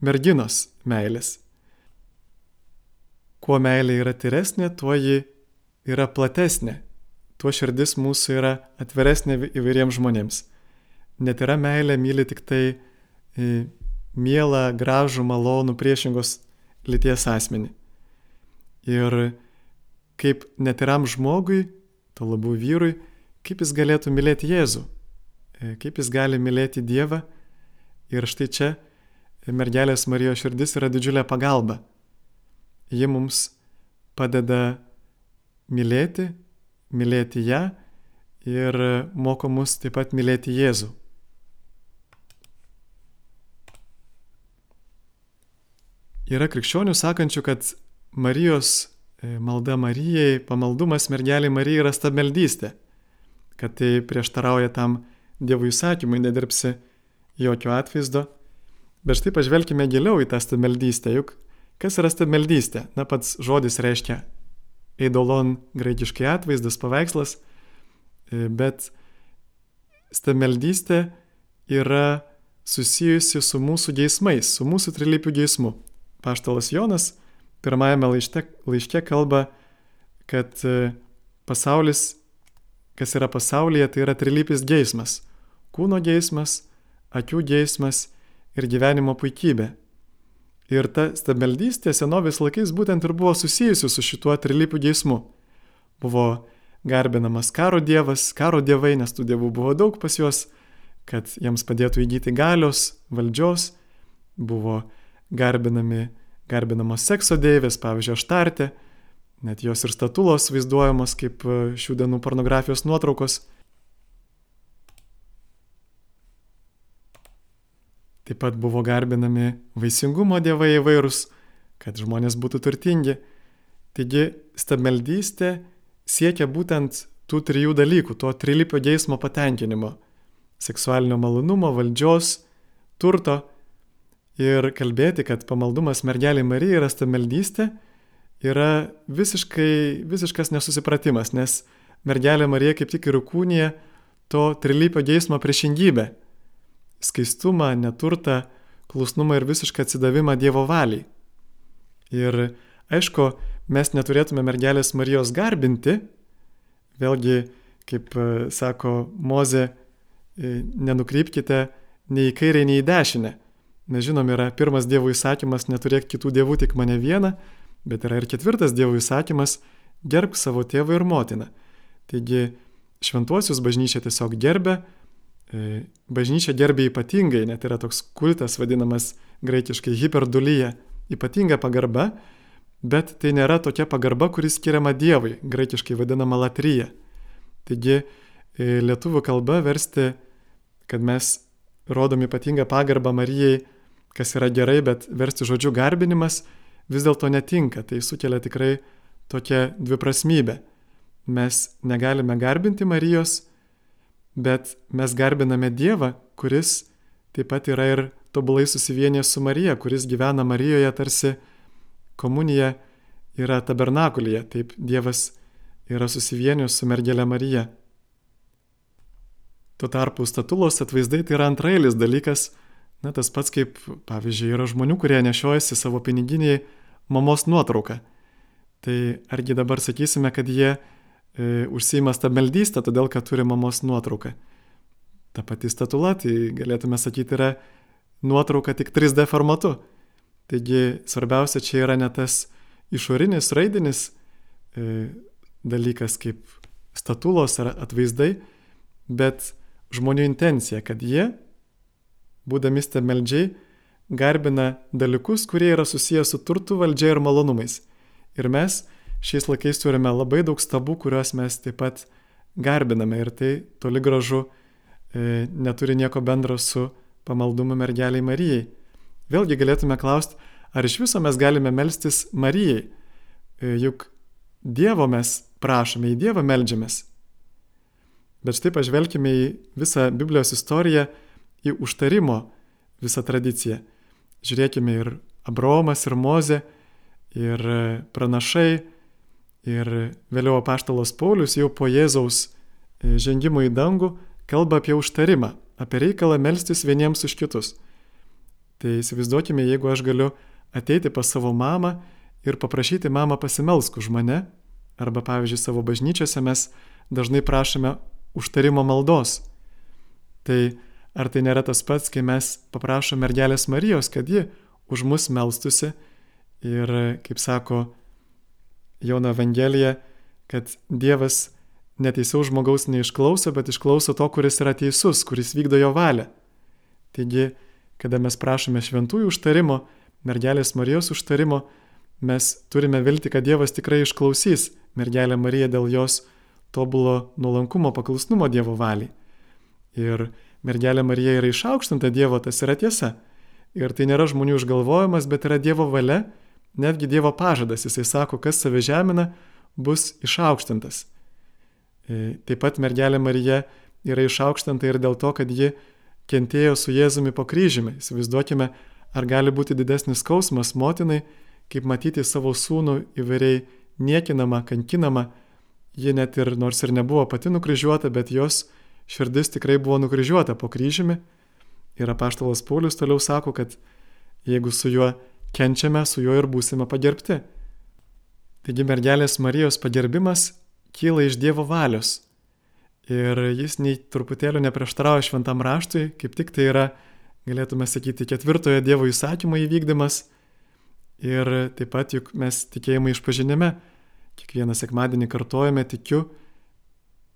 merginos meilės. Kuo meilė yra tyresnė, tuo ji yra platesnė, tuo širdis mūsų yra atveresnė įvairiems žmonėms. Net yra meilė myli tik tai e, mielą, gražų, malonų priešingos lyties asmenį. Ir kaip netiram žmogui, to labiau vyrui, kaip jis galėtų mylėti Jėzų, kaip jis gali mylėti Dievą. Ir štai čia mergelės Marijos širdis yra didžiulė pagalba. Ji mums padeda mylėti, mylėti ją ir moko mus taip pat mylėti Jėzų. Yra krikščionių sakančių, kad Marijos e, malda Marijai, pamaldumas mergeliai Marijai yra stabmeldystė, kad tai prieštarauja tam Dievo įsakymui, nedirbsi jokio atvaizdo Bet štai pažvelkime giliau į tą stameldystę, juk kas yra stameldystė? Na pats žodis reiškia eidolon graikiškai atvaizdas, paveikslas, e, bet stameldystė yra susijusi su mūsų geismais, su mūsų trilypių geismu. Paštalas Jonas pirmajame laiške, laiške kalba, kad e, pasaulis, kas yra pasaulyje, tai yra trilypis geismas. Kūno geismas, akių geismas ir gyvenimo puikybė. Ir ta stabeldystė senovės laikais būtent ir buvo susijusi su šituo trilypiu geismu. Buvo garbinamas karo dievas, karo dievai, nes tų dievų buvo daug pas juos, kad jiems padėtų įgyti galios, valdžios, buvo garbinami, garbinamos sekso deivės, pavyzdžiui, aštartė, net jos ir statulos vaizduojamos kaip šių dienų pornografijos nuotraukos. Taip pat buvo garbinami vaisingumo dievai įvairūs, kad žmonės būtų turtingi. Taigi stabeldystė siekia būtent tų trijų dalykų - to trilipio geismo patenkinimo - seksualinio malonumo, valdžios, turto. Ir kalbėti, kad pamaldumas mergeliai Marijai yra stabeldystė, yra visiškai, visiškas nesusipratimas, nes mergelė Marija kaip tik ir kūnija to trilipio geismo priešingybę skaistumą, neturtą, klusnumą ir visišką atsidavimą Dievo valiai. Ir aišku, mes neturėtume mergelės Marijos garbinti, vėlgi, kaip e, sako Moze, nenukrypkite nei į kairę, nei į dešinę. Nes žinom, yra pirmas Dievo įsakymas neturėk kitų dievų, tik mane vieną, bet yra ir ketvirtas Dievo įsakymas gerbk savo tėvą ir motiną. Taigi šventuosius bažnyčia tiesiog gerbė, E, bažnyčia gerbė ypatingai, net yra toks kultas vadinamas graikiškai hiperdulyje, ypatinga pagarba, bet tai nėra tokia pagarba, kuris skiriama Dievui, graikiškai vadinama latryje. Taigi e, lietuvių kalba versti, kad mes rodom ypatingą pagarbą Marijai, kas yra gerai, bet versti žodžiu garbinimas vis dėlto netinka, tai sukelia tikrai tokia dviprasmybė. Mes negalime garbinti Marijos, bet mes garbiname Dievą, kuris taip pat yra ir tobulai susivienęs su Marija, kuris gyvena Marijoje tarsi komunija yra tabernakulyje, taip Dievas yra susivienęs su mergelė Marija. Tuo tarpu statulos atvaizdai tai yra antrailis dalykas, na tas pats kaip, pavyzdžiui, yra žmonių, kurie nešiojasi savo piniginiai mamos nuotrauką. Tai argi dabar sakysime, kad jie e, užsima stabmeldystę, todėl kad turi mamos nuotrauką. Ta pati statula, tai galėtume sakyti, yra nuotrauka tik 3D formatu. Taigi svarbiausia čia yra ne tas išorinis, raidinis e, dalykas kaip statulos ar atvaizdai, bet žmonių intencija, kad jie, būdami stemeldžiai, garbina dalykus, kurie yra susijęs su turtu, valdžia ir malonumais. Ir mes šiais laikais turime labai daug stabų, kuriuos mes taip pat garbiname ir tai toli gražu e, neturi nieko bendro su pamaldumu mergeliai Marijai. Vėlgi galėtume klausti, ar iš viso mes galime melstis Marijai, e, juk Dievo mes prašome, į Dievą melžiamės. Bet štai pažvelkime į visą Biblijos istoriją, į užtarimo visą tradiciją. Žiūrėkime ir Abromas, ir Moze, ir pranašai, ir vėliau apaštalos Paulius jau po Jėzaus e, žengimo į dangų kalba apie užtarimą, apie reikalą melstis vieniems už kitus. Tai įsivaizduokime, jeigu aš galiu ateiti pas savo mamą ir paprašyti mamą pasimelsk už mane, arba pavyzdžiui savo bažnyčiose mes dažnai prašome užtarimo maldos. Tai ar tai nėra tas pats, kai mes paprašome mergelės Marijos, kad ji už mus melstusi ir, kaip sako Jono Evangelija, kad Dievas neteisiaus žmogaus neišklauso, bet išklauso to, kuris yra teisus, kuris vykdo jo valią. Taigi, kada mes prašome šventųjų užtarimo, mergelės Marijos užtarimo, mes turime vilti, kad Dievas tikrai išklausys mergelę Mariją dėl jos tobulo nuolankumo paklusnumo Dievo valiai. Ir mergelė Marija yra išaukštinta Dievo, tas yra tiesa. Ir tai nėra žmonių išgalvojimas, bet yra Dievo valia, netgi Dievo pažadas. Jisai sako, kas save žemina, bus išaukštintas. E, taip pat mergelė Marija yra išaukštinta ir dėl to, kad ji kentėjo su Jėzumi po kryžimi. Įsivaizduokime, ar gali būti didesnis skausmas motinai, kaip matyti savo sūnų įvairiai niekinamą, kankinamą, ji net ir nors ir nebuvo pati nukryžiuota, bet jos širdis tikrai buvo nukryžiuota po kryžiumi. Ir apaštalas Paulius toliau sako, kad jeigu su juo kenčiame, su juo ir būsime pagerbti. Taigi mergelės Marijos pagerbimas kyla iš Dievo valios. Ir jis nei truputėlio neprieštarauja šventam raštui, kaip tik tai yra, galėtume sakyti, ketvirtojo Dievo įsakymo įvykdymas. Ir taip pat juk mes tikėjimai išpažinime kiekvieną sekmadienį kartojame tikiu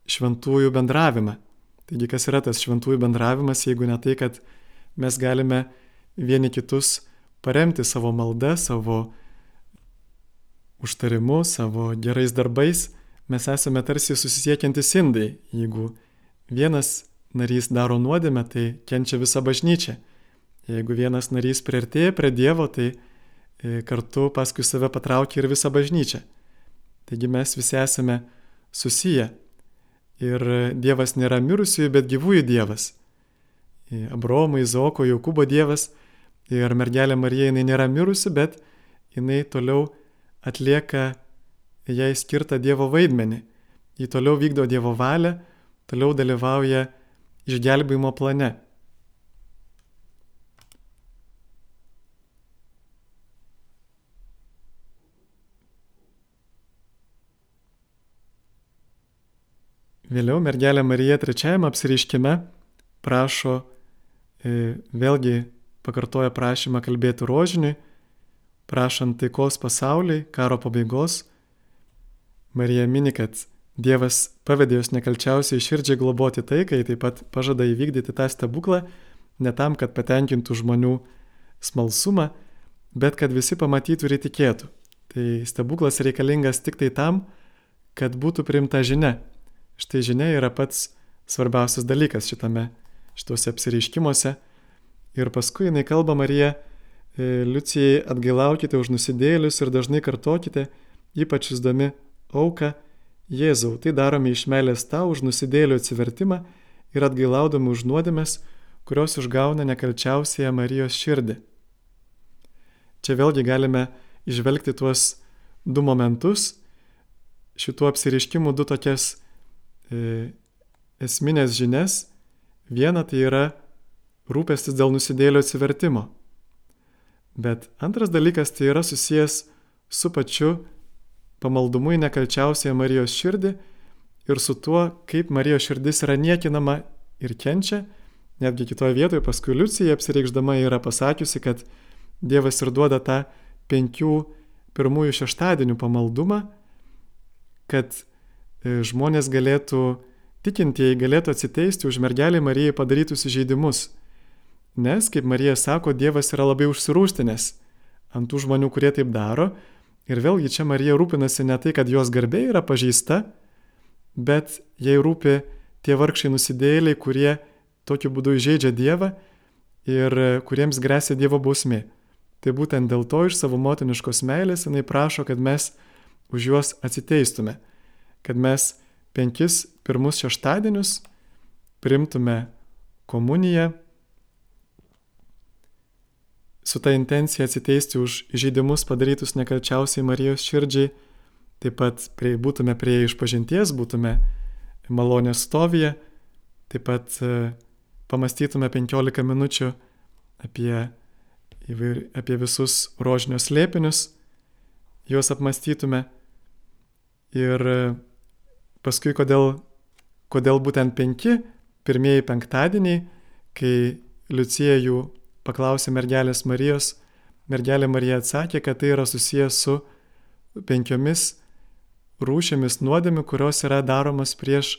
šventųjų bendravimą. Taigi kas yra tas šventųjų bendravimas, jeigu ne tai, kad mes galime vieni kitus paremti savo maldą, savo užtarimu, savo gerais darbais, mes esame tarsi susisiekiantis indai. Jeigu vienas narys daro nuodėmę, tai kenčia visa bažnyčia. Jeigu vienas narys priartėja prie Dievo, tai e, kartu paskui save patraukia ir visa bažnyčia. Taigi mes visi esame susiję. Ir Dievas nėra mirusiųjų, bet gyvųjų Dievas. Abromo, Izoko, Jokūbo Dievas. Ir mergelė Marija jinai nėra mirusi, bet jinai toliau atlieka jai skirtą Dievo vaidmenį. Ji toliau vykdo Dievo valią, toliau dalyvauja išgelbėjimo plane. Vėliau mergelė Marija trečiajame apsireiškime prašo, e, vėlgi pakartoja prašymą kalbėti rožiniui, prašant taikos pasauliai, karo pabaigos. Marija mini, kad Dievas pavedė jos nekalčiausiai širdžiai globoti taikai, taip pat pažada įvykdyti tą stebuklą, ne tam, kad patenkintų žmonių smalsumą, bet kad visi pamatytų ir įtikėtų. Tai stebuklas reikalingas tik tai tam, kad būtų priimta žinia, Štai žinia yra pats svarbiausias dalykas šitame, šituose apsireiškimuose. Ir paskui jinai kalba Marija, e, Liucijai atgailaukite už nusidėlius ir dažnai kartokite, ypač įsdami auką, Jėzau, tai darome iš meilės tau už nusidėlių atsivertimą ir atgailaudami už nuodėmės, kurios išgauna nekalčiausiąją Marijos širdį. Čia vėlgi galime išvelgti tuos du momentus, šitų apsiriškimų du tokias esminės žinias. Viena tai yra rūpestis dėl nusidėlio atsivertimo. Bet antras dalykas tai yra susijęs su pačiu pamaldumu į nekalčiausią Marijos širdį ir su tuo, kaip Marijos širdis yra niekinama ir kenčia. Netgi kitoje vietoje paskui Liucija apsireikšdama yra pasakiusi, kad Dievas ir duoda tą penkių pirmųjų šeštadienių pamaldumą, kad e, žmonės galėtų, tikintieji galėtų atsiteisti už mergelį Marijai padarytus įžeidimus. Nes, kaip Marija sako, Dievas yra labai užsirūstinęs ant tų žmonių, kurie taip daro. Ir vėlgi čia Marija rūpinasi ne tai, kad jos garbė yra pažįsta, bet jai rūpi tie vargšiai nusidėliai, kurie tokiu būdu įžeidžia Dievą ir kuriems grėsia Dievo bausmė. Tai būtent dėl to iš savo motiniškos meilės jinai prašo, kad mes už juos atsiteistume, kad mes penkis pirmus šeštadienius primtume komuniją su ta intencija atsiteisti už žaidimus padarytus nekalčiausiai Marijos širdžiai, taip pat prie, būtume prie išpažinties, būtume malonės stovyje, taip pat e, pamastytume 15 minučių apie įvair, apie visus rožinio slėpinius, juos apmastytume. Ir paskui, kodėl, kodėl būtent penki pirmieji penktadieniai, kai Liucija jų paklausė mergelės Marijos, mergelė Marija atsakė, kad tai yra susijęs su penkiomis rūšimis nuodėmių, kurios yra daromas prieš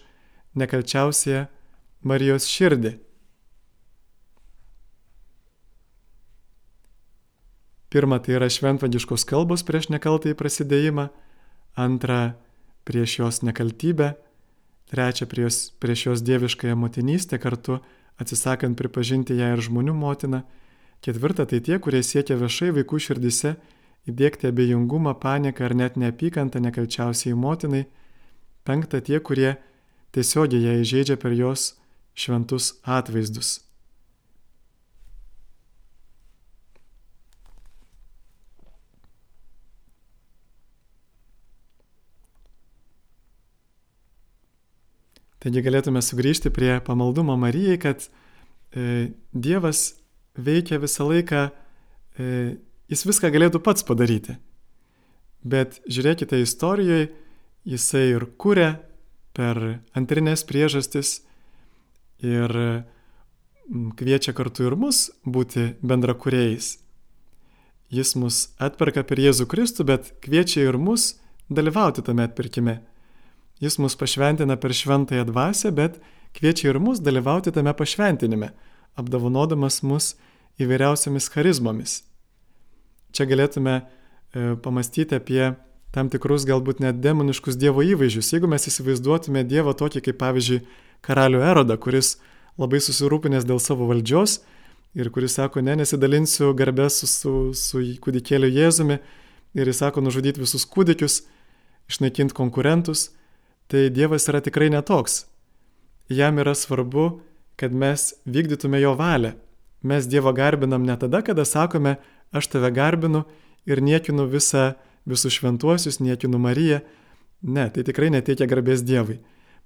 nekalčiausią Marijos širdį. Pirma, tai yra šventvagiškos kalbos prieš nekaltąjį prasidėjimą, antra, prieš jos nekaltybę, trečia, prieš, prieš jos dieviškąją motinystę kartu, atsisakant pripažinti ją ir žmonių motiną, ketvirta, tai tie, kurie siekia viešai vaikų širdise įdėkti abejingumą, panieką ar net neapykantą nekalčiausiai motinai, penkta, tie, kurie tiesiogiai ją įžeidžia per jos šventus atvaizdus. Taigi galėtume sugrįžti prie pamaldumo Marijai, kad e, Dievas veikia visą laiką, e, jis viską galėtų pats padaryti. Bet žiūrėkite istorijoje, jisai ir kuria per antrinės priežastis ir kviečia kartu ir mus būti bendrakuriejais. Jis mus atperka per Jėzų Kristų, bet kviečia ir mus dalyvauti tame atpirkime. Jis mus pašventina per šventąją dvasę, bet kviečia ir mus dalyvauti tame pašventinime, apdovanodamas mus įvairiausiamis charizmomis. Čia galėtume e, pamastyti apie tam tikrus galbūt net demoniškus Dievo įvaizdžius. Jeigu mes įsivaizduotume Dievą tokį kaip pavyzdžiui karalių Erodą, kuris labai susirūpinęs dėl savo valdžios ir kuris sako, ne, nesidalinsiu garbę su, su, su kūdikėliu Jėzumi ir jis sako nužudyti visus kūdikius, išnaikinti konkurentus, tai Dievas yra tikrai netoks. Jam yra svarbu, kad mes vykdytume jo valią. Mes Dievą garbinam ne tada, kada sakome, aš tave garbinu ir niekinu visą, visus šventuosius, niekinu Mariją. Ne, tai tikrai neteikia garbės Dievui.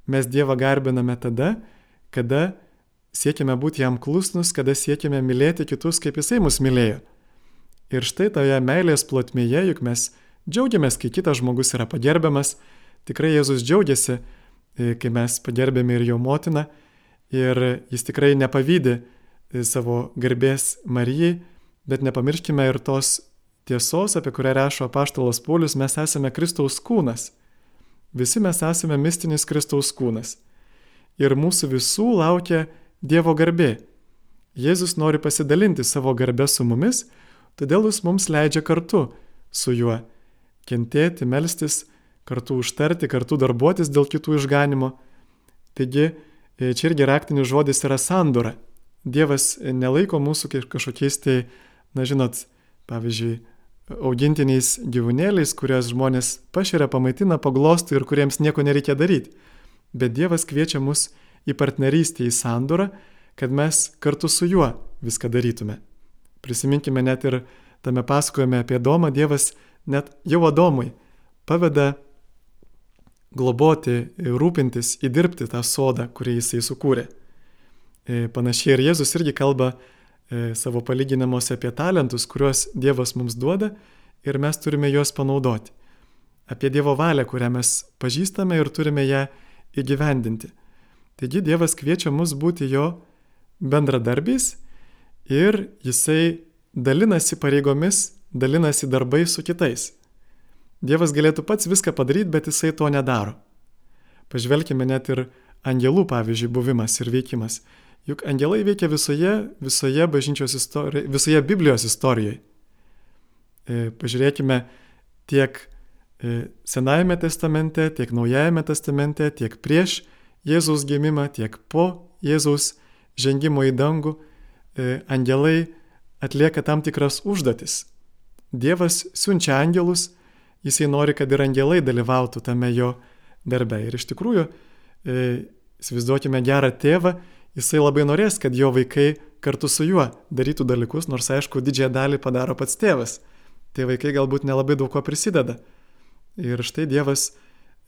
Mes Dievą garbiname tada, kada siekime būti jam klusnus, kada siekime mylėti kitus, kaip jisai mus mylėjo. Ir štai toje meilės plotmėje, juk mes džiaugiamės, kai kitas žmogus yra pagerbiamas, Tikrai Jėzus džiaugiasi, e, kai mes pagerbėme ir jo motiną ir jis tikrai nepavydė e, savo garbės Marijai, bet nepamirškime ir tos tiesos, apie kurią rašo apaštalas Paulius, mes esame Kristaus kūnas. Visi mes esame mistinis Kristaus kūnas. Ir mūsų visų laukia Dievo garbė. Jėzus nori pasidalinti savo garbę su mumis, todėl jis mums leidžia kartu su juo kentėti, melstis, kartu užtarti, kartu darbuotis dėl kitų išganimo. Taigi e, čia irgi raktinis žodis yra sandora. Dievas nelaiko mūsų kažkokiais tai, na žinot, pavyzdžiui, augintiniais gyvūnėliais, kurias žmonės paširia, pamaitina, paglostų ir kuriems nieko nereikia daryti. Bet Dievas kviečia mus į partnerystę, į sandorą, kad mes kartu su juo viską darytume. Prisiminkime net ir tame pasakojime apie Domą, Dievas net jau Adomui paveda globoti, rūpintis, įdirbti tą sodą, kurį jisai sukūrė. E, panašiai ir Jėzus irgi kalba e, savo palyginimuose apie talentus, kuriuos Dievas mums duoda ir mes turime juos panaudoti. Apie Dievo valią, kurią mes pažįstame ir turime ją įgyvendinti. Taigi Dievas kviečia mus būti jo bendradarbiais ir jisai dalinasi pareigomis, dalinasi darbais su kitais. Dievas galėtų pats viską padaryti, bet jisai to nedaro. Pažvelkime net ir angelų, pavyzdžiui, buvimas ir veikimas. Juk angelai veikia visoje, visoje bažnyčios istorijoje, visoje Biblijos istorijoje. E, pažiūrėkime tiek e, Senajame testamente, tiek Naujajame testamente, tiek prieš Jėzaus gimimą, tiek po Jėzaus žengimo į dangų, e, angelai atlieka tam tikras užduotis. Dievas siunčia angelus, jisai nori, kad ir angelai dalyvautų tame jo darbe. Ir iš tikrųjų, e, įsivaizduokime gerą tėvą, jisai labai norės, kad jo vaikai kartu su juo darytų dalykus, nors aišku, didžiąją dalį padaro pats tėvas. Tai vaikai galbūt nelabai daug ko prisideda. Ir štai Dievas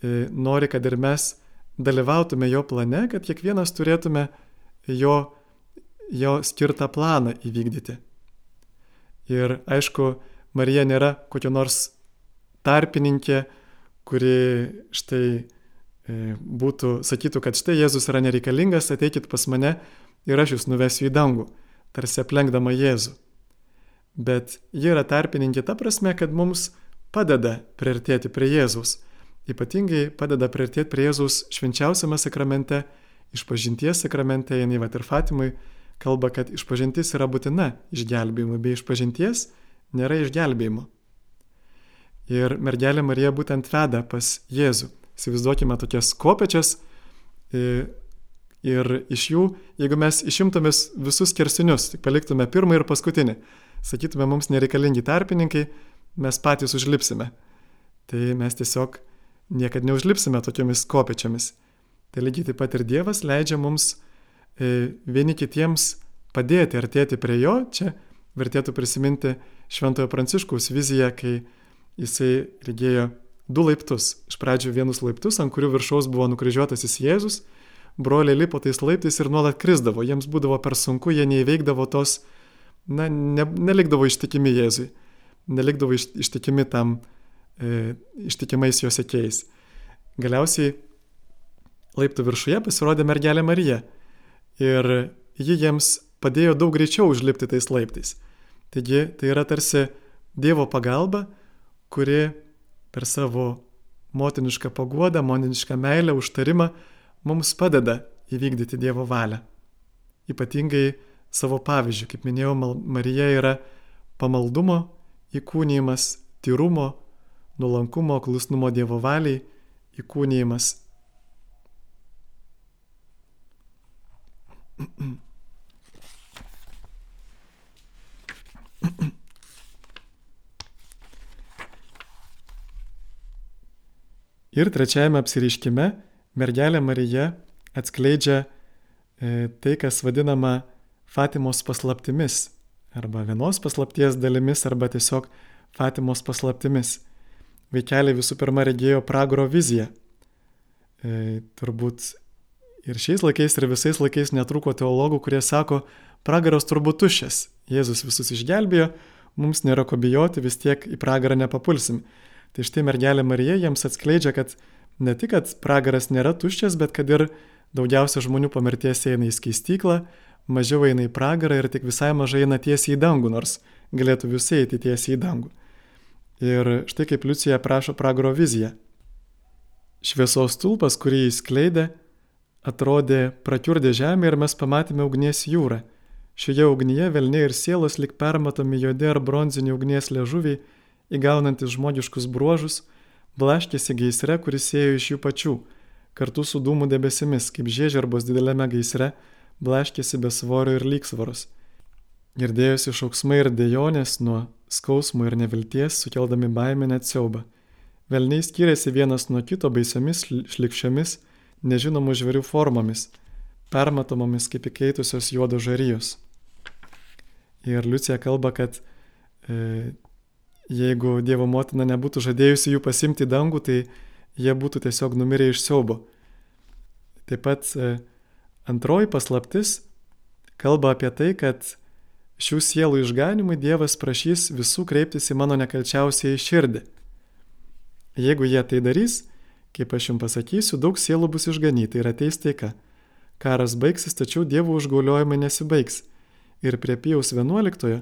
e, nori, kad ir mes dalyvautume jo plane, kad kiekvienas turėtume jo, jo skirtą planą įvykdyti. Ir aišku, Marija nėra kokia nors tarpininkė, kuri štai e, būtų, sakytų, kad štai Jėzus yra nereikalingas, ateikit pas mane ir aš jūs nuvesiu į dangų, tarsi aplenkdama Jėzų. Bet ji yra tarpininkė ta prasme, kad mums padeda priartėti prie Jėzus. Ypatingai padeda priartėti prie Jėzus švenčiausiame sakramente išpažinties sakramente jinai va ir Fatimui kalba, kad išpažintis yra būtina išgelbėjimui, bei išpažinties nėra išgelbėjimo. Ir mergelė Marija būtent veda pas Jėzų. Įsivaizduokime tokias kopečias e, ir iš jų, jeigu mes išimtumės visus kersinius, tik paliktume pirmą ir paskutinį, sakytume, mums nereikalingi tarpininkai, mes patys užlipsime. Tai mes tiesiog niekada neužlipsime tokiamis kopečiamis. Tai lygiai taip pat ir Dievas leidžia mums e, vieni kitiems padėti, artėti prie Jo. Čia vertėtų prisiminti Šventojo Pranciškaus viziją, kai jisai regėjo du laiptus. Iš pradžių vienus laiptus, ant kurių viršaus buvo nukryžiuotasis Jėzus. Broliai lipo tais laiptais ir nuolat krizdavo. Jiems būdavo per sunku, jie neįveikdavo tos, na, ne, nelikdavo ištikimi Jėzui. Nelikdavo iš, ištikimi tam, e, ištikimais jo sekėjais. Galiausiai laiptų viršuje pasirodė mergelė Marija. Ir ji jiems padėjo daug greičiau užlipti tais laiptais. Taigi tai yra tarsi Dievo pagalba, kuri per savo motinišką paguodą, motinišką meilę, užtarimą mums padeda įvykdyti Dievo valią. Ypatingai savo pavyzdžių, kaip minėjau, Marija yra pamaldumo įkūnymas, tyrumo, nuolankumo, klusnumo Dievo valiai įkūnymas Ir trečiajame apsiriškime mergelė Marija atskleidžia e, tai, kas vadinama Fatimos paslaptimis, arba vienos paslapties dalimis, arba tiesiog Fatimos paslaptimis. Vaikeliai visų pirma regėjo pragaro viziją. E, turbūt Ir šiais laikais ir visais laikais netruko teologų, kurie sako, pragaras turbūt tuščias, Jėzus visus išgelbėjo, mums nėra ko bijoti, vis tiek į pragarą nepapulsim. Tai štai mergelė Marija jiems atskleidžia, kad ne tik, kad pragaras nėra tuščias, bet kad ir daugiausia žmonių po mirties eina į skaistyklą, mažiau eina į pragarą ir tik visai mažai eina tiesiai į dangų, nors galėtų visi eiti tiesiai į dangų. Ir štai kaip Liucija prašo pragaro viziją. Šviesos tulpas, kurį jis kleidė, atrodė prakiurdė žemė ir mes pamatėme ugnies jūrą. Šioje ugnyje velniai ir sielos lik permatomi juodi ar bronziniai ugnies ležuviai, įgaunantis žmogiškus bruožus, blaškėsi gaisre, kuris ėjo iš jų pačių, kartu su dūmų debesimis, kaip žiežirbos dideliame gaisre, blaškėsi be svorio ir lygsvaros. Girdėjosi šauksmai ir dejonės nuo skausmo ir nevilties, sukeldami baimę net siaubą. Velniai skiriasi vienas nuo kito baisiomis šlikščiomis, nežinomų žvėrių formomis, permatomomis kaip įkeitusios juodo žarijos. Ir Liucija kalba, kad e, jeigu Dievo motina nebūtų žadėjusi jų pasimti į dangų, tai jie būtų tiesiog numirę iš siaubo. Taip pat e, antroji paslaptis kalba apie tai, kad šių sielų išganimui Dievas prašys visų kreiptis į mano nekalčiausiai širdį. Jeigu jie tai darys, kaip aš jums pasakysiu, daug sielų bus išganyta ir ateis taika. Karas baigsis, tačiau Dievo užgauliojimai nesibaigs. Ir prie Pijaus 11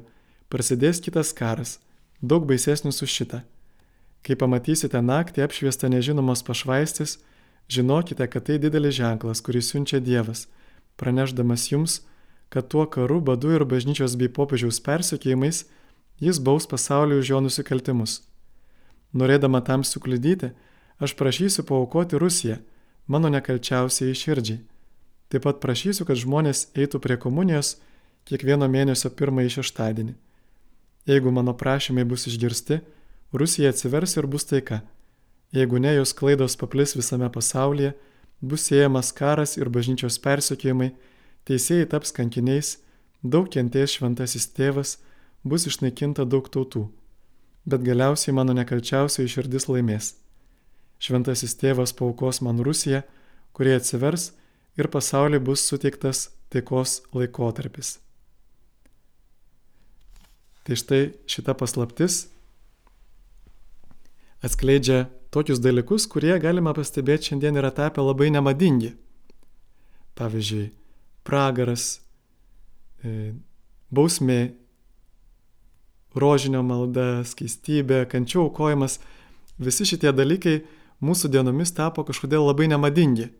prasidės kitas karas, daug baisesnis už šitą. Kai pamatysite naktį apšviestą nežinomos pašvaistis, žinokite, kad tai didelis ženklas, kurį siunčia Dievas, pranešdamas jums, kad tuo karu, badu ir bažnyčios bei popiežiaus persikėjimais jis baus pasaulį už jo nusikaltimus. Norėdama tam sukliudyti, aš prašysiu paukoti Rusiją, mano nekalčiausiai širdžiai. Taip pat prašysiu, kad žmonės eitų prie komunijos kiekvieno mėnesio pirmąjį šeštadienį. Jeigu mano prašymai bus išgirsti, Rusija atsivers ir bus taika. Jeigu ne, jos klaidos paplis visame pasaulyje, bus siejamas karas ir bažnyčios persekiojimai, teisėjai taps kankiniais, daug kentės šventasis tėvas, bus išnaikinta daug tautų. Bet galiausiai mano nekalčiausiai širdis laimės. Šventasis tėvas paukos man Rusiją, kurie atsivers ir pasauliui bus suteiktas taikos laikotarpis. Tai štai šita paslaptis atskleidžia tokius dalykus, kurie galima pastebėti šiandien yra tapę labai nemadingi. Pavyzdžiui, pragaras, e, bausmė, rožinio malda, skaistybė, kančių aukojimas, visi šitie dalykai mūsų dienomis tapo kažkodėl labai nemadingi.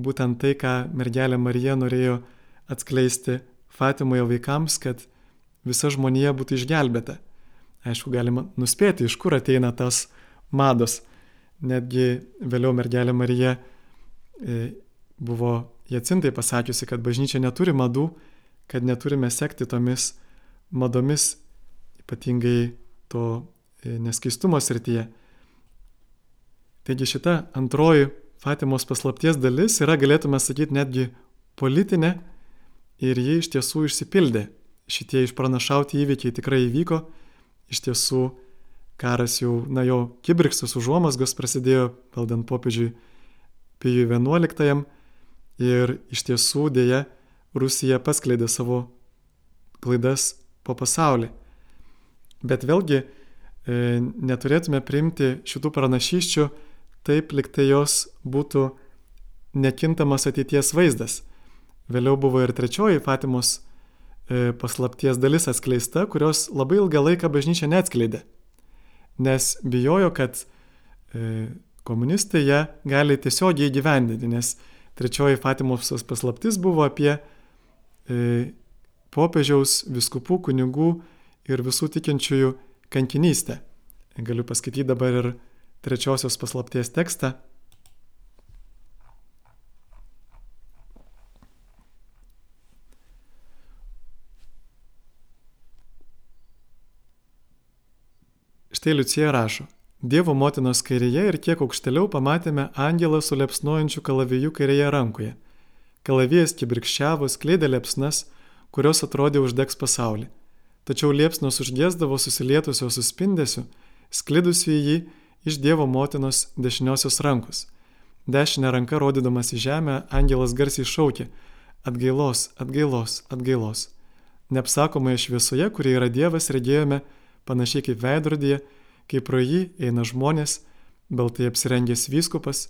Būtent tai, ką mergelė Marija norėjo atskleisti Fatimoje vaikams, kad visa žmonija būtų išgelbėta. Aišku, galima nuspėti, iš kur ateina tas mados. Netgi vėliau mergelė Marija e, buvo Jacintai pasakiusi, kad bažnyčia neturi madų, kad neturime sekti tomis madomis, ypatingai to e, neskaistumo srityje. Taigi šita antroji Fatimos paslapties dalis yra, galėtume sakyti, netgi politinė ir ji iš tiesų išsipildė. Šitie išpranašauti įvykiai tikrai įvyko, iš tiesų karas jau, na jo kibirkštas užuomasgos prasidėjo valdant popiežiui Pijui XI ir iš tiesų dėja Rusija paskleidė savo klaidas po pasaulį. Bet vėlgi e, neturėtume priimti šitų pranašyščių taip liktai jos būtų nekintamas ateities vaizdas. Vėliau buvo ir trečioji Fatimos paslapties dalis atskleista, kurios labai ilgą laiką bažnyčia neatskleidė. Nes bijojo, kad e, komunistai ją gali tiesiogiai įgyvendinti, nes trečioji Fatimos paslaptis buvo apie e, popiežiaus, viskupų, kunigų ir visų tikinčiųjų kankinystę. Galiu paskaityti dabar ir trečiosios paslapties tekstą. Štai Liucija rašo. Dievo motinos kairėje ir kiek aukštėliau pamatėme angelą su lepsnojančiu kalaviju kairėje rankoje. Kalavijas kibirkščiavo, skleidė lepsnas, kurios atrodė uždegs pasaulį. Tačiau liepsnos užgesdavo susilietusios suspindesiu, sklidusiu į jį iš Dievo motinos dešiniosios rankos. Dešinę ranką rodydamas į žemę, angelas garsiai šaukė - atgailos, atgailos, atgailos. Neapsakomoje šviesoje, kurie yra Dievas, regėjome, panašiai kaip veidrodėje, kai pro jį eina žmonės, baltai apsirengęs vyskupas,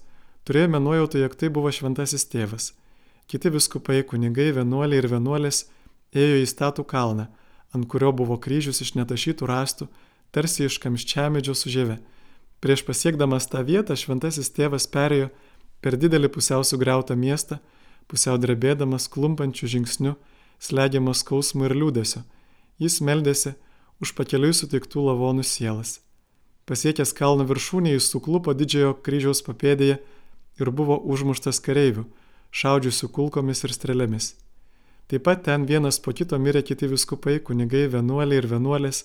turėjome nuojautą, jog tai buvo šventasis tėvas. Kiti viskupai, kunigai, vienuoliai ir vienuolės ėjo į statų kalną, ant kurio buvo kryžius iš netašytų rastų, tarsi iš kamščiamedžio su žieve. Prieš pasiekdamas tą vietą šventasis tėvas perėjo per didelį pusiau sugriautą miestą, pusiau drebėdamas klumpančių žingsnių, slegiamas skausmų ir liūdėsio. Jis meldėsi už pakeliui sutiktų lavonų sielas. Pasiekęs kalno viršūnį jis suklupo didžiojo kryžiaus papėdėje ir buvo užmuštas kareivių, šaudžiusių kulkomis ir strėlėmis. Taip pat ten vienas po kito mirė kiti viskupai, kunigai, vienuoliai ir vienuolės,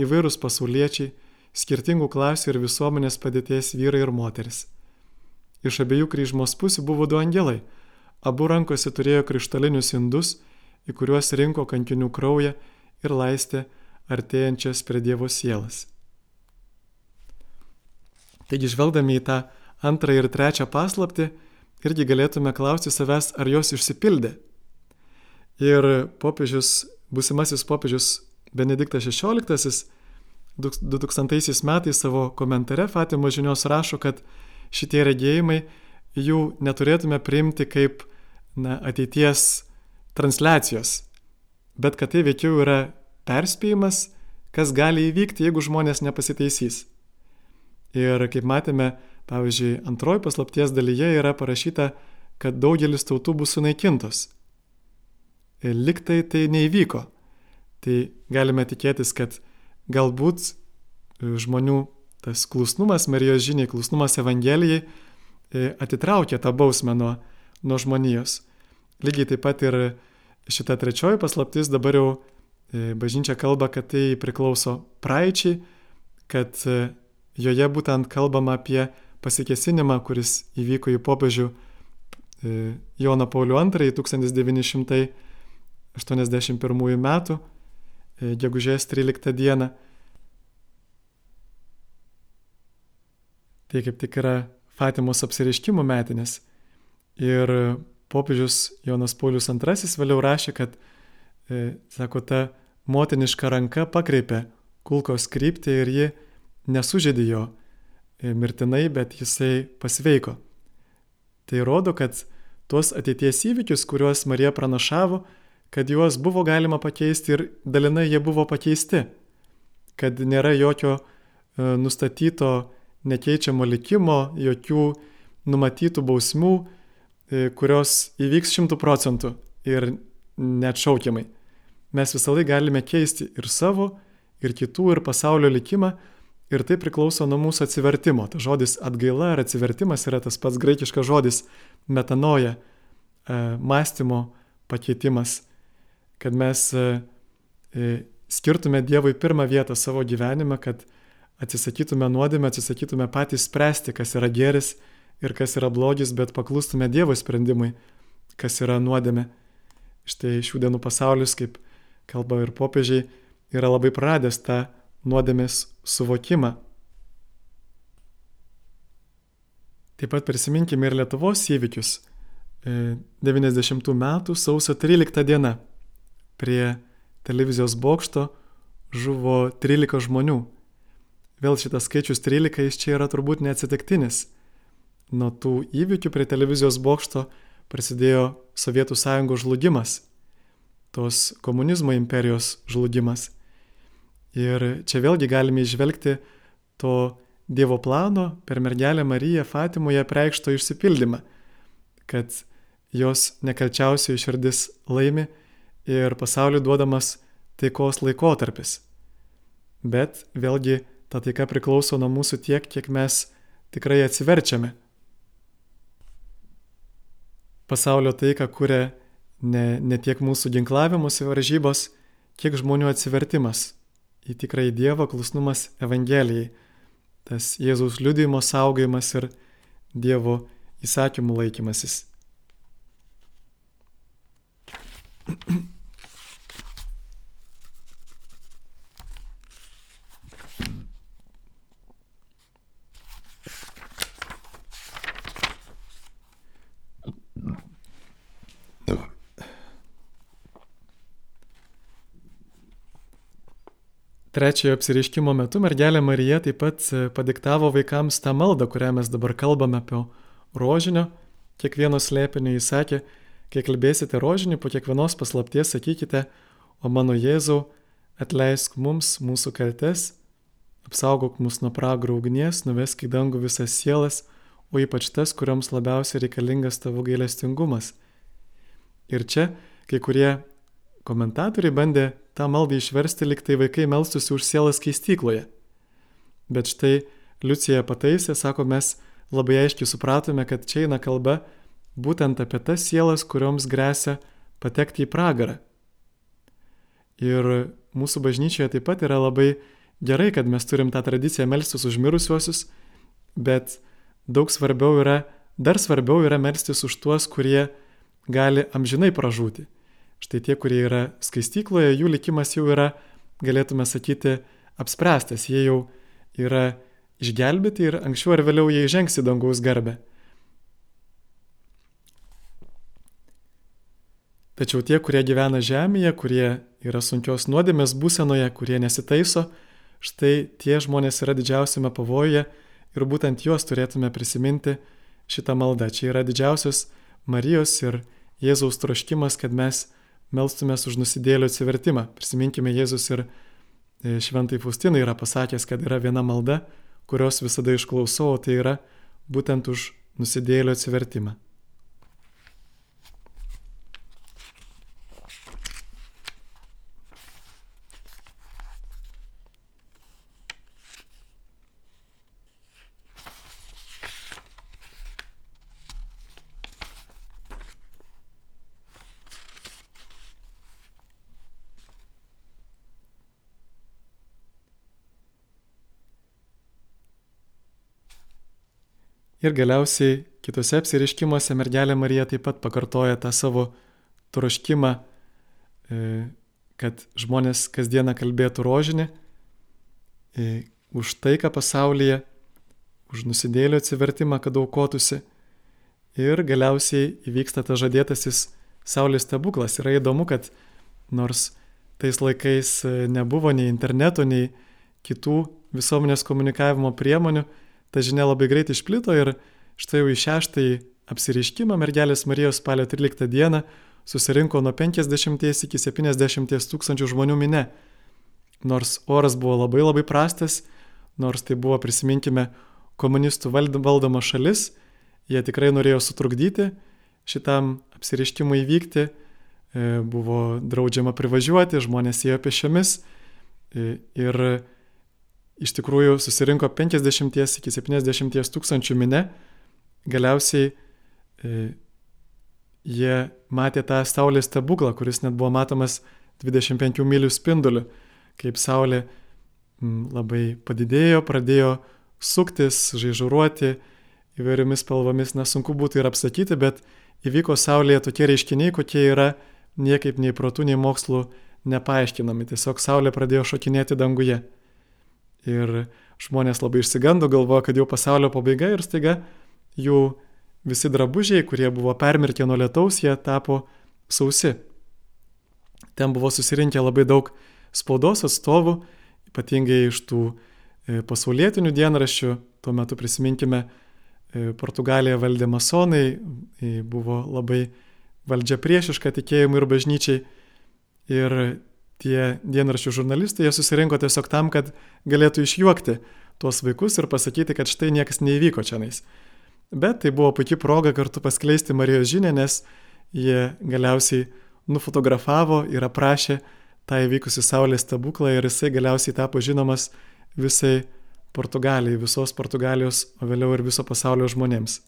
įvairūs pasauliečiai, skirtingų klasių ir visuomenės padėties vyrai ir moteris. Iš abiejų kryžmos pusių buvo du angelai. Abu rankose turėjo krištolinius indus, į kuriuos rinko kankinių kraują ir laistė artėjančias prie Dievo sielas. Taigi, žvelgdami į tą antrą ir trečią paslapti, irgi galėtume klausti savęs, ar jos išsipildė. Ir popiežius, busimasis popiežius Benediktas XVI 2000 metais savo komentare Fatimo žinios rašo, kad šitie regėjimai jų neturėtume priimti kaip na, ateities transliacijos, bet kad tai veikiau yra perspėjimas, kas gali įvykti, jeigu žmonės nepasitaisys. Ir kaip matėme, pavyzdžiui, antroji paslapties dalyje yra parašyta, kad daugelis tautų bus sunaikintos. Ir liktai tai neįvyko. Tai galime tikėtis, kad galbūt e, žmonių tas klusnumas Marijos žiniai, klusnumas Evangelijai e, atitraukia tą bausmę nuo, nuo žmonijos. Lygiai taip pat ir šita trečioji paslaptis dabar jau bažnyčia kalba, kad tai priklauso praeičiai, kad joje būtent kalbama apie pasikesinimą, kuris įvyko į popiežių Joną Paulių II 1981 metų, gegužės 13 dieną. Tai kaip tik yra Fatimos apsireiškimų metinės. Ir popiežius Jonas Paulius II vėliau rašė, kad, e, sako, ta motiniška ranka pakreipė kulkos kryptį ir ji nesužėdė jo e, mirtinai, bet jisai pasveiko. Tai rodo, kad tuos ateities įvykius, kuriuos Marija pranašavo, kad juos buvo galima pakeisti ir dalinai jie buvo pakeisti, kad nėra jokio e, nustatyto nekeičiamo likimo, jokių numatytų bausmių, e, kurios įvyks šimtų procentų ir neatšaukiamai. Mes visą laiką galime keisti ir savo, ir kitų, ir pasaulio likimą, ir tai priklauso nuo mūsų atsivertimo. Ta žodis atgaila ar atsivertimas yra tas pats graikiškas žodis metanoja, e, mąstymo pakeitimas, kad mes e, skirtume Dievui pirmą vietą savo gyvenime, kad atsisakytume nuodėmę, atsisakytume patys spręsti, kas yra geris ir kas yra blogis, bet paklustume Dievo sprendimui, kas yra nuodėmė. Štai šių dienų pasaulis, kaip kalba ir popiežiai, yra labai pradęs tą nuodėmės suvokimą. Taip pat prisiminkime ir Lietuvos įvykius. 90 e, metų sausio 13 diena prie televizijos bokšto žuvo 13 žmonių Vėl šitas skaičius 13 jis čia yra turbūt neatsitiktinis. Nuo tų įvykių prie televizijos bokšto prasidėjo Sovietų sąjungos žlugimas, tos komunizmo imperijos žlugimas. Ir čia vėlgi galime išvelgti to Dievo plano per mergelę Mariją Fatimoje preikšto išsipildymą, kad jos nekalčiausioji širdis laimi ir pasauliu duodamas taikos laikotarpis. Bet vėlgi ta taika priklauso nuo mūsų tiek, kiek mes tikrai atsiverčiame. Pasaulio taiką kuria ne, ne tiek mūsų ginklavimuose varžybos, kiek žmonių atsivertimas į tikrai Dievo klusnumas Evangelijai, tas Jėzaus liudijimo saugojimas ir Dievo įsakymų laikymasis. Trečiojo apsireiškimo metu mergelė Marija taip pat e, padiktavo vaikams tą maldą, kurią mes dabar kalbame apie rožinio. Kiekvieno slėpinio jis sakė, kai kalbėsite rožinį, po kiekvienos paslapties sakykite, o mano Jėzau, atleisk mums mūsų kaltes, apsaugok mus nuo pragaro ugnies, nuvesk į dangų visas sielas, o ypač tas, kuriams labiausiai reikalingas tavo gailestingumas. Ir čia kai kurie komentatoriai bandė tą maldą išversti, liktai vaikai melstusi už sielas keistykloje. Bet štai Liucija pataisė, sako, mes labai aiškiai supratome, kad čia eina kalba būtent apie tas sielas, kurioms grėsia patekti į pragarą. Ir mūsų bažnyčioje taip pat yra labai gerai, kad mes turim tą tradiciją melstis už mirusiuosius, bet daug svarbiau yra, dar svarbiau yra melstis už tuos, kurie gali amžinai pražūti. Štai tie, kurie yra skaistykloje, jų likimas jau yra, galėtume sakyti, apspręstas, jie jau yra išgelbėti ir anksčiau ar vėliau jie įžengs į dangaus garbę. Tačiau tie, kurie gyvena žemėje, kurie yra sunkios nuodėmės būsenoje, kurie nesitaiso, štai tie žmonės yra didžiausiame pavojuje ir būtent juos turėtume prisiminti šitą maldą. Čia yra didžiausias Marijos ir Jėzaus troškimas, kad mes melstumės už nusidėlio atsivertimą. Prisiminkime, Jėzus ir e, Šventai Faustinai yra pasakęs, kad yra viena malda, kurios visada išklausau, o tai yra būtent už nusidėlio atsivertimą. Ir galiausiai kitose apsiriškimuose mergelė Marija taip pat pakartoja tą savo troškimą, e, kad žmonės kasdieną kalbėtų rožinį e, už taiką pasaulyje, už nusidėlio atsivertimą, kad aukotųsi. Ir galiausiai įvyksta tas žadėtasis Saulės stebuklas. Yra įdomu, kad nors tais laikais e, nebuvo nei interneto, nei kitų visuomenės komunikavimo priemonių, ta žinia labai greit išplito ir štai jau į šeštąjį apsireiškimą mergelės Marijos spalio 13 dieną susirinko nuo 50 iki 70 tūkstančių žmonių minė. Nors oras buvo labai labai prastas, nors tai buvo, prisiminkime, komunistų valdoma šalis, jie tikrai norėjo sutrukdyti šitam apsireiškimui įvykti, e, buvo draudžiama privažiuoti, žmonės ėjo pešiomis e, ir iš tikrųjų susirinko 50 iki 70 tūkstančių minė, galiausiai e, jie matė tą Saulės stebuklą, kuris net buvo matomas 25 mylių spinduliu, kaip Saulė m, labai padidėjo, pradėjo suktis, žaižuruoti įvairiomis spalvomis, nesunku būtų ir apsakyti, bet įvyko Saulėje tokie reiškiniai, kokie yra niekaip nei protų, nei mokslų nepaaiškinami. Tiesiog Saulė pradėjo šokinėti danguje. Ir žmonės labai išsigando, galvojo, kad jau pasaulio pabaiga ir staiga jų visi drabužiai, kurie buvo permirkę nuo lietaus, jie tapo sausi. Ten buvo susirinkę labai daug spaudos atstovų, ypatingai iš tų e, pasaulietinių dienraščių. Tuo metu prisiminkime, e, Portugaliją valdė masonai, buvo labai valdžia priešiška tikėjimui ir bažnyčiai. Ir tie dienraščių žurnalistai, jie susirinko tiesiog tam, kad galėtų išjuokti tuos vaikus ir pasakyti, kad štai niekas neįvyko čia nais. Bet tai buvo puikia proga kartu paskleisti Marijos žinę, nes jie galiausiai nufotografavo ir aprašė tą įvykusi Saulės stebuklą ir jisai galiausiai tapo žinomas visai Portugalijai, visos Portugalijos, o vėliau ir viso pasaulio žmonėms.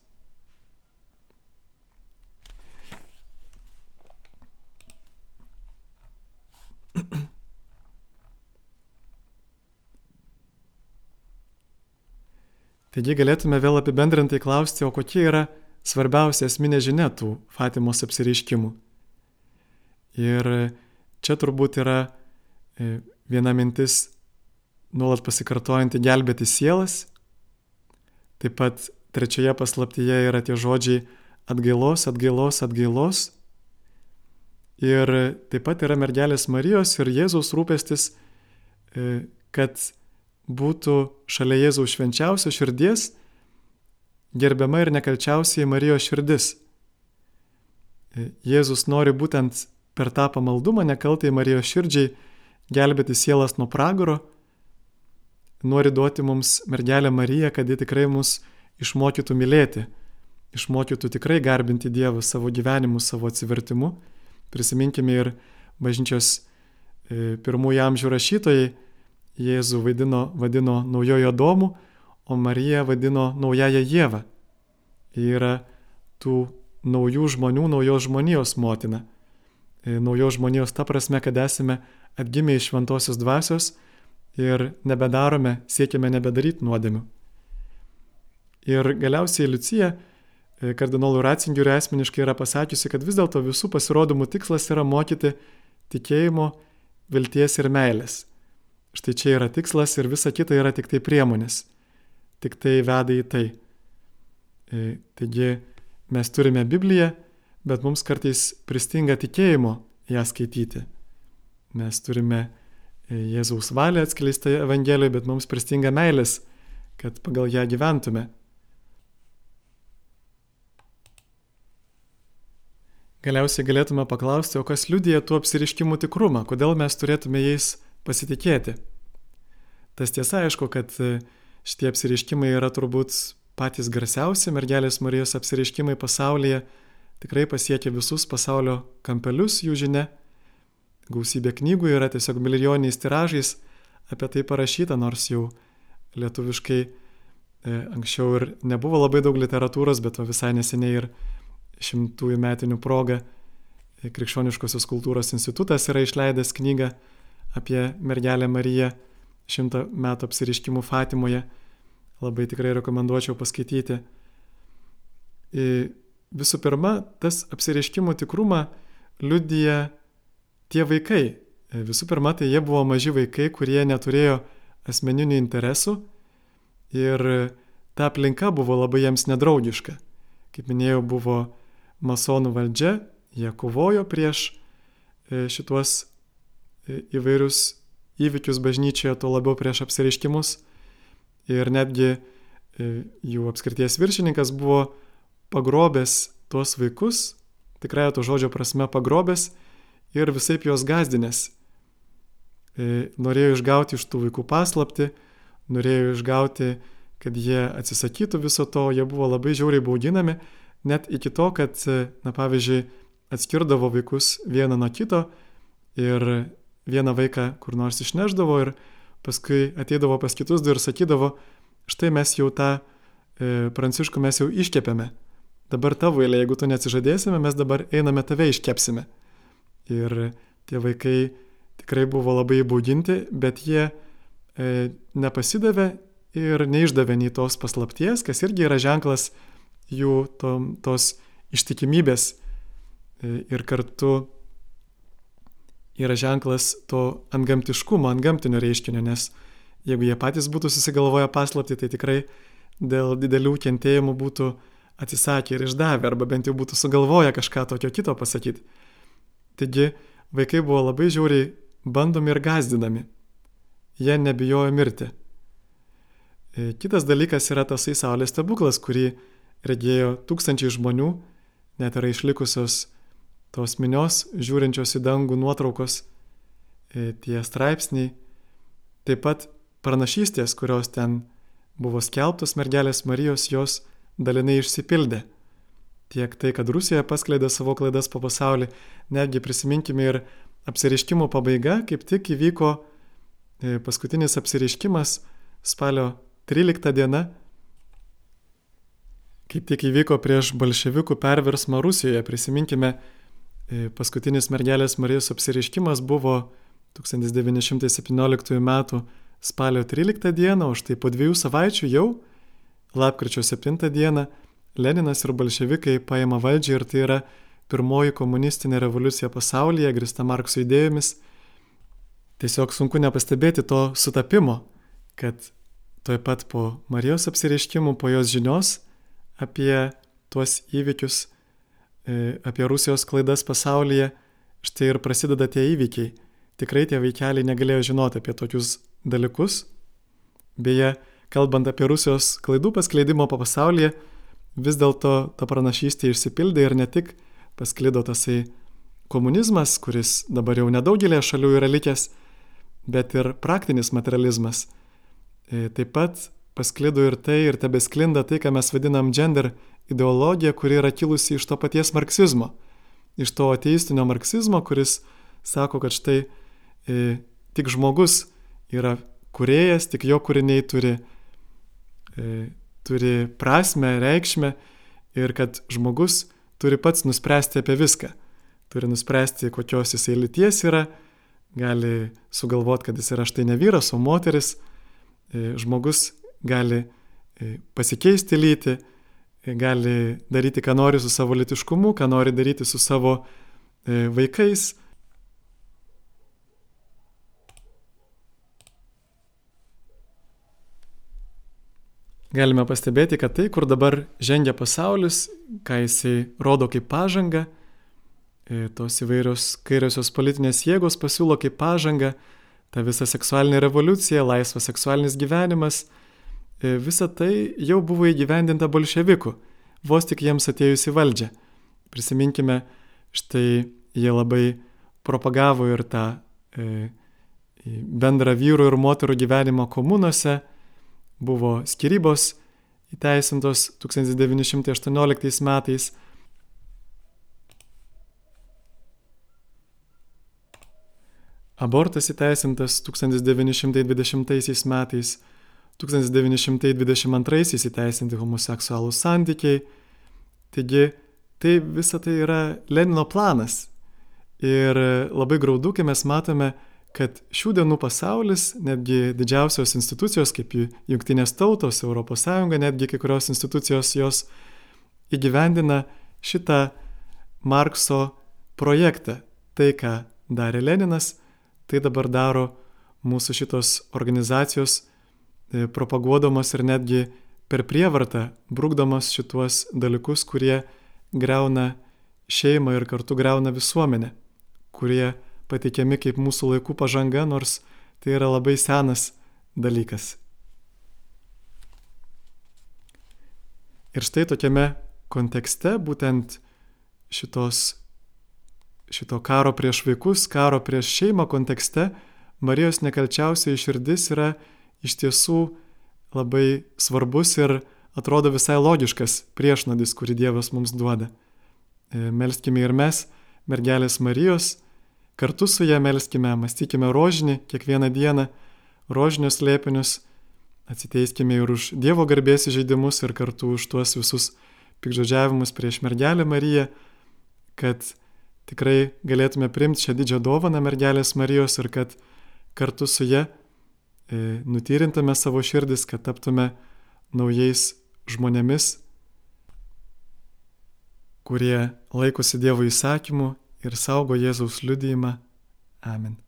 Taigi galėtume vėl apibendrintai klausti, o kokie yra svarbiausia esminė žinia tų Fatimos apsireiškimų. Ir čia turbūt yra e, viena mintis nuolat pasikartojanti gelbėti sielas. Taip pat trečioje paslaptyje yra tie žodžiai atgailos, atgailos, atgailos. Ir taip pat yra mergelės Marijos ir Jėzaus rūpestis, e, kad būtų šalia Jėzaus švenčiausios širdies gerbiama ir nekalčiausiai Marijos širdis. Jėzus nori būtent per tą pamaldumą nekaltai Marijos širdžiai gelbėti sielas nuo pragaro, nori duoti mums mergelę Mariją, kad ji tikrai mus išmokytų mylėti, išmokytų tikrai garbinti Dievą savo gyvenimu, savo atsivertimu. Prisiminkime ir bažnyčios e, pirmųjų amžių rašytojai, Jėzų vaidino, vadino naujojo domu, o Mariją vadino naująją Jėvą. Ji yra tų naujų žmonių, naujos žmonijos motina. E, naujos žmonijos ta prasme, kad esame atgimę iš šventosios dvasios ir nebedarome, siekiame nebedaryti nuodėmių. Ir galiausiai Liucija e, kardinolų Ratzingerių asmeniškai yra pasakiusi, kad vis dėlto visų pasirodymų tikslas yra mokyti tikėjimo, vilties ir meilės. Štai čia yra tikslas ir visa kita yra tik tai priemonės. Tik tai veda į tai. E, taigi mes turime Bibliją, bet mums kartais pristinga tikėjimo ją skaityti. Mes turime e, Jėzaus valią atskleistą Evangelijoje, bet mums pristinga meilės, kad pagal ją gyventume. Galiausiai galėtume paklausti, o kas liudija tų apsiriškimų tikrumą, kodėl mes turėtume jais pasitikėti. Tas tiesa, aišku, kad e, šitie apsiriškimai yra turbūt patys garsiausi mergelės Marijos apsiriškimai pasaulyje, tikrai pasiekia visus pasaulio kampelius jų žinia. Gausybė knygų yra tiesiog milijoniais tiražais apie tai parašyta, nors jau lietuviškai e, anksčiau ir nebuvo labai daug literatūros, bet visai neseniai ir šimtųjų metinių proga Krikščioniškosios kultūros institutas yra išleidęs knygą apie mergelę Mariją šimtą metų apsiriškimų Fatimoje. Labai tikrai rekomenduočiau paskaityti. Visų pirma, tas apsiriškimų tikrumą liudija tie vaikai. Visų pirma, tai jie buvo maži vaikai, kurie neturėjo asmeninių interesų ir ta aplinka buvo labai jiems nedraugiška. Kaip minėjau, buvo masonų valdžia, jie kovojo prieš e, šituos e, įvairius įvykius bažnyčioje, tuo labiau prieš apsireiškimus. Ir netgi e, jų apskrities viršininkas buvo pagrobęs tuos vaikus, tikrai to žodžio prasme pagrobęs ir visai juos gazdinės. Norėjo išgauti iš tų vaikų paslapti, norėjo išgauti, kad jie atsisakytų viso to, jie buvo labai žiauriai bauginami net iki to, kad, na pavyzdžiui, atskirdavo vaikus vieną nuo kito ir vieną vaiką kur nors išneždavo ir paskui ateidavo pas kitus du ir sakydavo, štai mes jau tą e, pranciškų mes jau iškepėme. Dabar tavo eilė, jeigu tu neatsižadėsime, mes dabar einame tave iškepsime. Ir tie vaikai tikrai buvo labai įbauginti, bet jie e, nepasidavė ir neišdavė nei tos paslapties, kas irgi yra ženklas jų to, tos ištikimybės e, ir kartu yra ženklas to antgamtiškumo, antgamtinio reiškinio, nes jeigu jie patys būtų susigalvoję paslapti, tai tikrai dėl didelių kentėjimų būtų atsisakę ir išdavę, arba bent jau būtų sugalvoję kažką tokio kito pasakyti. Taigi vaikai buvo labai žiauriai bandomi ir gazdinami. Jie nebijojo mirti. E, kitas dalykas yra tasai saulės stebuklas, kurį regėjo tūkstančiai žmonių, net yra išlikusios tos minios žiūrinčios į dangų nuotraukos, e, tie straipsniai, taip pat pranašystės, kurios ten buvo skelbtos mergelės Marijos, jos dalinai išsipildė. Tiek tai, kad Rusija paskleidė savo klaidas po pasaulį, netgi prisiminkime ir apsiriškimo pabaiga, kaip tik įvyko e, paskutinis apsiriškimas spalio 13 diena kaip tik įvyko prieš bolševikų perversmą Rusijoje. Prisiminkime, paskutinis mergelės Marijos apsiriškimas buvo 1917 m. spalio 13 d. o štai po dviejų savaičių jau, lapkričio 7 d. Leninas ir bolševikai paima valdžią ir tai yra pirmoji komunistinė revoliucija pasaulyje, grista Markso idėjomis. Tiesiog sunku nepastebėti to sutapimo, kad tuoj pat po Marijos apsireiškimų, po jos žinios, apie tuos įvykius, e, apie Rusijos klaidas pasaulyje, štai ir prasideda tie įvykiai. Tikrai tie vaikeliai negalėjo žinoti apie tokius dalykus. Beje, kalbant apie Rusijos klaidų paskleidimo po pasaulyje, vis dėlto ta pranašystė išsipildė ir ne tik pasklido tasai komunizmas, kuris dabar jau nedaugelė šalių yra likęs, bet ir praktinis materializmas. E, taip pat pasklido ir tai, ir tebesklinda tai, ką mes vadinam gender ideologija, kuri yra kilusi iš to paties marksizmo. Iš to ateistinio marksizmo, kuris sako, kad štai e, tik žmogus yra kuriejas, tik jo kūriniai turi, e, turi prasme, reikšmę ir kad žmogus turi pats nuspręsti apie viską. Turi nuspręsti, kokios jisai lyties yra, gali sugalvoti, kad jis yra štai ne vyras, o moteris. E, žmogus gali e, pasikeisti lytį, e, gali daryti, ką nori su savo litiškumu, ką nori daryti su savo vaikais. Galime pastebėti, kad tai, kur dabar žengia pasaulis, ką jisai rodo kaip pažanga, E, tos įvairios kairiosios politinės jėgos pasiūlo kaip pažanga, ta visa seksualinė revoliucija, laisvas seksualinis gyvenimas, e, visa tai jau buvo įgyvendinta bolševikų, vos tik jiems atėjus į valdžią. Prisiminkime, štai jie labai propagavo ir tą e, bendrą vyrų ir moterų gyvenimo komunose, buvo skirybos įteisintos 1918 metais, Abortas įteisintas 1920 metais, 1922 įteisinti homoseksualūs santykiai. Taigi, tai visa tai yra Lenino planas. Ir labai graudu, kai mes matome, kad šių dienų pasaulis, netgi didžiausios institucijos kaip Junktinės tautos, ES, netgi kai kurios institucijos jos įgyvendina šitą Markso projektą. Tai, ką darė Leninas, tai dabar daro mūsų šitos organizacijos, e, propaguodamos ir netgi per prievartą, brūkdamos šituos dalykus, kurie greuna šeimą ir kartu greuna visuomenę, kurie pateikiami kaip mūsų laikų pažanga, nors tai yra labai senas dalykas. Ir štai tokiame kontekste būtent šitos šito karo prieš vaikus, karo prieš šeimą kontekste Marijos nekalčiausiai širdis yra iš tiesų labai svarbus ir atrodo visai logiškas priešnodis, kurį Dievas mums duoda. E, melskime ir mes, mergelės Marijos, kartu su ją melskime, mąstykime rožinį kiekvieną dieną, rožinius lėpinius, atsiteiskime ir už Dievo garbės įžeidimus ir kartu už tuos visus pikžodžiavimus prieš mergelę Mariją, kad tikrai galėtume primti šią didžią dovaną mergelės Marijos ir kad kartu su ją nutyrintume savo širdis, kad taptume naujais žmonėmis, kurie laikosi Dievo įsakymų ir saugo Jėzaus liudijimą. Amen.